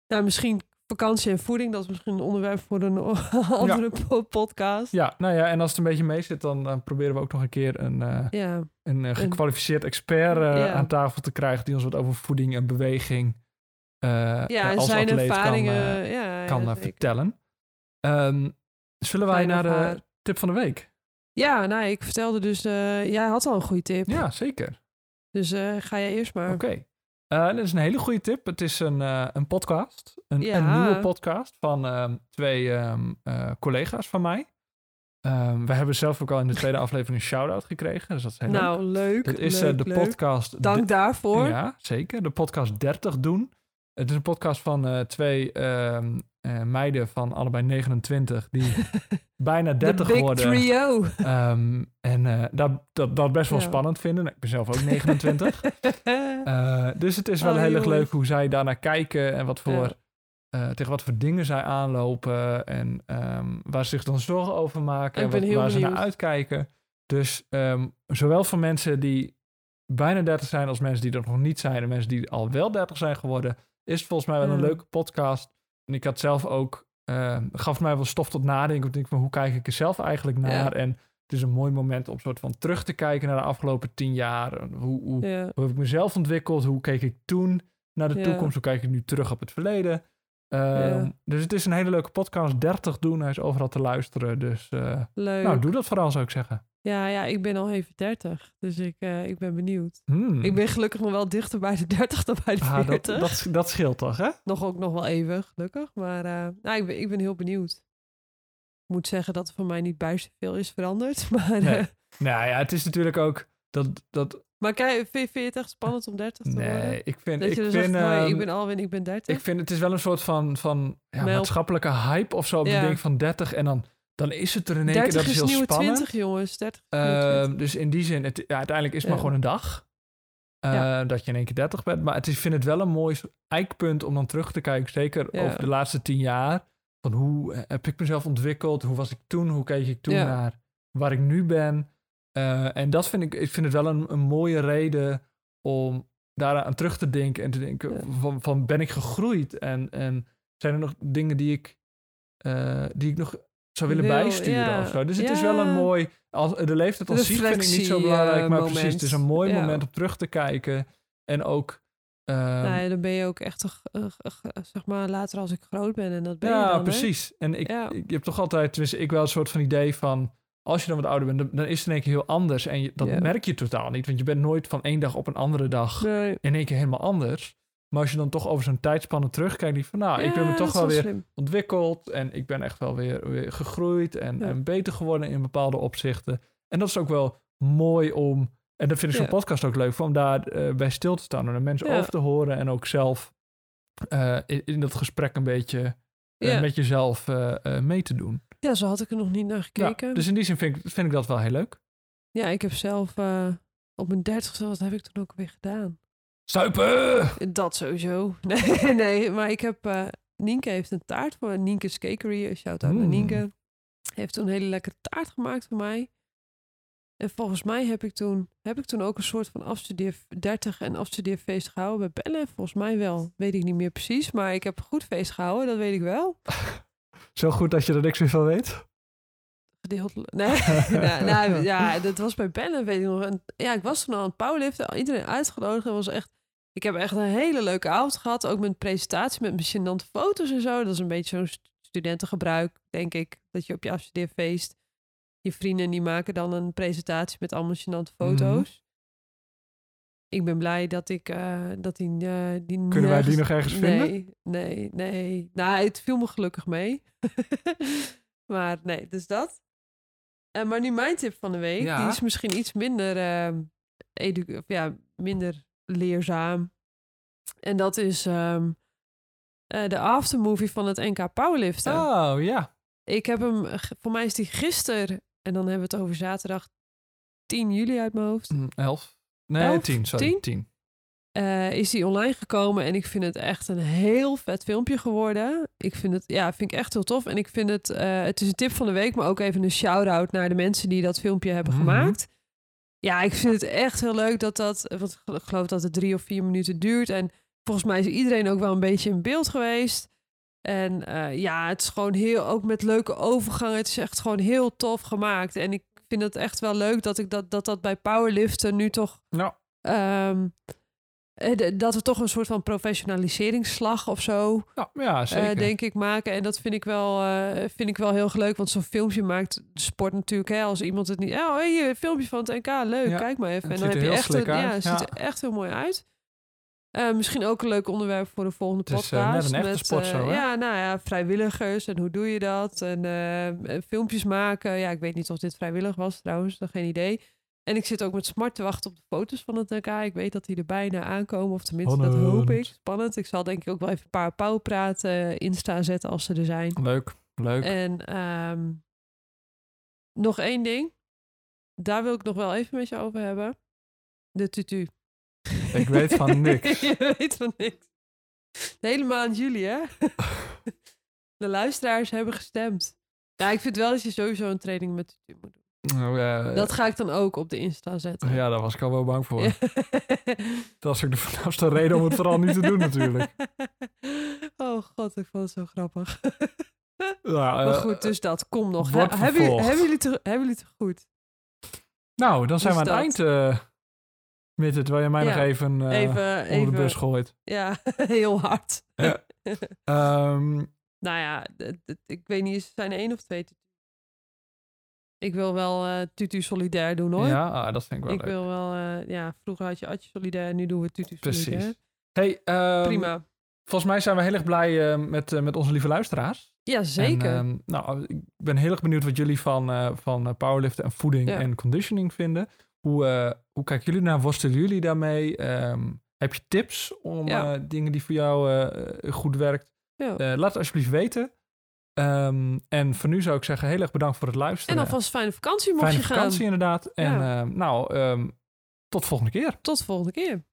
Nou, misschien vakantie en voeding. Dat is misschien een onderwerp voor een andere po- podcast. Ja, nou ja, en als het een beetje mee zit, dan, dan proberen we ook nog een keer een, eh, Ja, een eh, gekwalificeerd expert eh, Ja. aan tafel te krijgen die ons wat over voeding en beweging eh, ja eh, en als zijn atleet ervaringen. kan, eh, eh, vertellen. Ehm, zullen wij naar de tip van de week? Ja, nou, ik vertelde dus... eh, jij had al een goede tip. Ja, zeker. Dus eh, ga jij eerst maar. Oké. Eh, dit is een hele goede tip. Het is een, eh, een podcast. Een, Ja. een nieuwe podcast van ehm, twee ehm, eh, collega's van mij. Ehm, we hebben zelf ook al in de tweede aflevering een shout-out gekregen. Dus dat is heel leuk. Nou, leuk. Dit is leuk, de leuk. podcast... Dank daarvoor. Ja, zeker. De podcast 30 doen. Het is een podcast van eh, twee ehm, eh, meiden van allebei 29, die bijna De 30 big worden. trio. Ehm, en eh, dat, dat, dat best wel Ja. spannend vinden. Ik ben zelf ook 29. Eh, dus het is wel Oh, heel erg leuk hoe zij daarnaar kijken en wat voor, Ja. tegen wat voor dingen zij aanlopen en ehm, waar ze zich dan zorgen over maken en wat, waar ze naar uitkijken. Dus zowel voor mensen die bijna 30 zijn als mensen die er nog niet zijn en mensen die al wel 30 zijn geworden, is volgens mij wel een leuke podcast. En ik had zelf ook, ehm, gaf mij wel stof tot nadenken. Ik van hoe kijk ik er zelf eigenlijk naar? Ja. En het is een mooi moment om soort van terug te kijken naar de afgelopen tien jaar. Hoe, hoe, ja. hoe heb ik mezelf ontwikkeld? Hoe keek ik toen naar de Ja. toekomst? Hoe kijk ik nu terug op het verleden? Ehm. Dus het is een hele leuke podcast. 30 doen, hij is overal te luisteren. Dus eh, Leuk. nou, doe dat vooral, zou ik zeggen. Ja, ja, ik ben al even 30. Dus ik, eh, ik ben benieuwd. Hmm. Ik ben gelukkig nog wel dichter bij de 30 dan bij de Ah, 40. dat, dat, dat scheelt toch, hè? Nog ook nog wel even, gelukkig. Maar eh, nou, ik, ben, ik ben heel benieuwd. Ik moet zeggen dat er voor mij niet bijster veel is veranderd. Maar Nee. Nou ja, het is natuurlijk ook... dat, dat, Maar kijk, vind, je het echt spannend om 30 te worden? nee, ik vind, Dat ik je vind, zegt, hoi, ik ehm, ben Alwin, ik ben 30? ik vind het is wel een soort van, van ja, maatschappelijke hype of zo. op Ja. Denkt van 30 en dan, dan is het er in één keer. 30 Dat is is heel nieuwe spannend. 20, jongens. 30 is nieuwe 20. Ehm, dus in die zin, het, ja, uiteindelijk is het maar gewoon een dag. eh, Ja. Dat je in één keer 30 bent. Maar het is, ik vind het wel een mooi eikpunt om dan terug te kijken. Zeker Ja. over de laatste tien jaar. Van hoe heb ik mezelf ontwikkeld? Hoe was ik toen? Hoe keek ik toen Ja. naar waar ik nu ben? Eh, en dat vind ik, ik vind het wel een, een mooie reden om daaraan terug te denken. En te denken Ja. van, van ben ik gegroeid? En, en zijn er nog dingen die ik, eh, die ik nog zou willen Wil, bijsturen ja. of zo? Dus het is wel een mooi... Als, de leeftijd als ziek vind ik niet zo belangrijk. eh, maar moment. precies, het is een mooi moment om terug te kijken. En ook... ehm, nou ja, dan ben je ook echt, eh, eh, zeg maar, later als ik groot ben. En dat ben je ja, hè? precies. En ik, Ja. ik je hebt toch altijd, tenminste, ik wel een soort van idee van. Als je dan wat ouder bent, dan, dan is het in één keer heel anders. En je, dat merk je totaal niet. Want je bent nooit van één dag op een andere dag Nee. in één keer helemaal anders. Maar als je dan toch over zo'n tijdspanne terugkijkt, die van nou, ik ben me toch wel weer slim. ontwikkeld. En ik ben echt wel weer, weer gegroeid en, Ja. en beter geworden in bepaalde opzichten. En dat is ook wel mooi om. En dat vind ik zo'n Ja. podcast ook leuk, om daar eh, bij stil te staan en de mensen over te horen. En ook zelf eh, in, in dat gesprek een beetje eh, met jezelf mee te doen. Ja, zo had ik er nog niet naar Ja, gekeken. dus in die zin vind ik, vind ik dat wel heel leuk. Ja, ik heb zelf eh, op mijn dertigste, wat heb ik toen ook weer gedaan? Suipen! Dat sowieso. Nee, nee maar ik heb... eh Nienke heeft een taart voor Nienke's Cakery. Shout-out naar Mm. Nienke. Heeft toen een hele lekkere taart gemaakt voor mij. En volgens mij heb ik toen, heb ik toen ook een soort van afstudeer 30 en afstudeerfeest gehouden bij Bellen. Volgens mij wel. Weet ik niet meer precies. Maar ik heb een goed feest gehouden, dat weet ik wel. Zo goed dat je er niks meer van weet. Gedeeltelijk. Nee, nou, nou, ja, dat was bij Bellen, weet ik nog. En, ja, ik was toen al aan het powerliften, iedereen uitgenodigd. Was echt, ik heb echt een hele leuke avond gehad. Ook met presentatie met mijn gênante foto's en zo. Dat is een beetje zo'n st- studentengebruik, denk ik. Dat je op je afstudeerfeest, je vrienden die maken dan een presentatie met allemaal gênante foto's. Ik ben blij dat ik, eh, dat die, eh die Kunnen wij die nog ergens vinden? Nee, nee, nee. Nou, het viel me gelukkig mee. maar nee, dus dat. Eh, maar nu mijn tip van de week. Ja. Die is misschien iets minder, ehm, edu- of ja, minder leerzaam. En dat is ehm, eh, de aftermovie van het NK Powerliften. Oh, ja. Ik heb hem, voor mij is die gisteren, en dan hebben we het over zaterdag 10 juli uit mijn hoofd. Hm, Elf. Nee, Elf? tien. Sorry, Tien? tien. eh, is die online gekomen en ik vind het echt een heel vet filmpje geworden. Ik vind het, ja, vind ik echt heel tof. En ik vind het, eh, het is een tip van de week, maar ook even een shout-out naar de mensen die dat filmpje hebben Mhm. gemaakt. Ja, ik vind het echt heel leuk dat dat, want ik geloof dat het drie of vier minuten duurt. En volgens mij is iedereen ook wel een beetje in beeld geweest. En eh, ja, het is gewoon heel, ook met leuke overgangen. Het is echt gewoon heel tof gemaakt. En ik vind het echt wel leuk dat ik dat, dat, dat bij powerliften nu toch Nou, dat we toch een soort van professionaliseringsslag of zo, nou, ja, eh, zeker. denk ik, maken. En dat vind ik wel, eh, vind ik wel heel leuk. Want zo'n filmpje maakt de sport natuurlijk. Hè, als iemand het niet... Oh, hey, een filmpje van het NK, leuk, Ja, kijk maar even. En dan ziet heb je echt... een- ja, het ziet ja. er echt heel mooi uit. Eh, misschien ook een leuk onderwerp voor de volgende Het is, eh, podcast. net een echte met, sport eh, zo, hè? Ja, nou ja, vrijwilligers en hoe doe je dat? En filmpjes maken. Ja, ik weet niet of dit vrijwillig was trouwens, nog geen idee. En ik zit ook met smart te wachten op de foto's van het NK. Ik weet dat die er bijna aankomen, of tenminste, dat hoop ik. Spannend. Ik zal denk ik ook wel even een paar pauwpraten Insta zetten als ze er zijn. Leuk, leuk. En ehm, nog één ding. Daar wil ik nog wel even met je over hebben. De tutu. Ik weet van niks. je weet van niks. De hele maand juli, hè? De luisteraars hebben gestemd. Ja, ik vind wel dat je sowieso een training met tutu moet doen. Nou, eh, Dat ga ik dan ook op de Insta zetten. ja, daar was ik al wel bang voor. Ja. Dat was ook de voornaamste reden om het vooral niet te doen natuurlijk. Oh god, ik vond het zo grappig. Ja, maar eh, goed, dus dat. Kom nog. He- hebben, jullie, hebben, jullie het, hebben jullie goed? Nou, dan zijn we Dus aan het eind. eh het, waar je mij Ja, nog even, even, onder even. de bus gooit. Ja, heel hard. Ja. Ehm, nou ja, ik weet niet, er zijn er één of twee. Ik wil wel eh tutu solidair doen hoor. ja, ah, dat vind ik wel ik leuk. wil wel, eh, ja, vroeger had je Atje solidair, nu doen we tutu solidair. Precies. Hey, ehm, Prima. Volgens mij zijn we heel erg blij met, met onze lieve luisteraars. Ja, zeker. En, ehm, nou, ik ben heel erg benieuwd wat jullie van, van powerliften en voeding Ja. en conditioning vinden. Hoe, eh, hoe kijken jullie naar? Worstelen jullie daarmee? Ehm, heb je tips om Ja. eh, dingen die voor jou eh, goed werkt? Ja. Laat het alsjeblieft weten. Ehm, en voor nu zou ik zeggen, heel erg bedankt voor het en luisteren. alvast fijne vakantie mocht Fijne je gaan. vakantie inderdaad. En Ja. nou, ehm, tot volgende keer. Tot de volgende keer.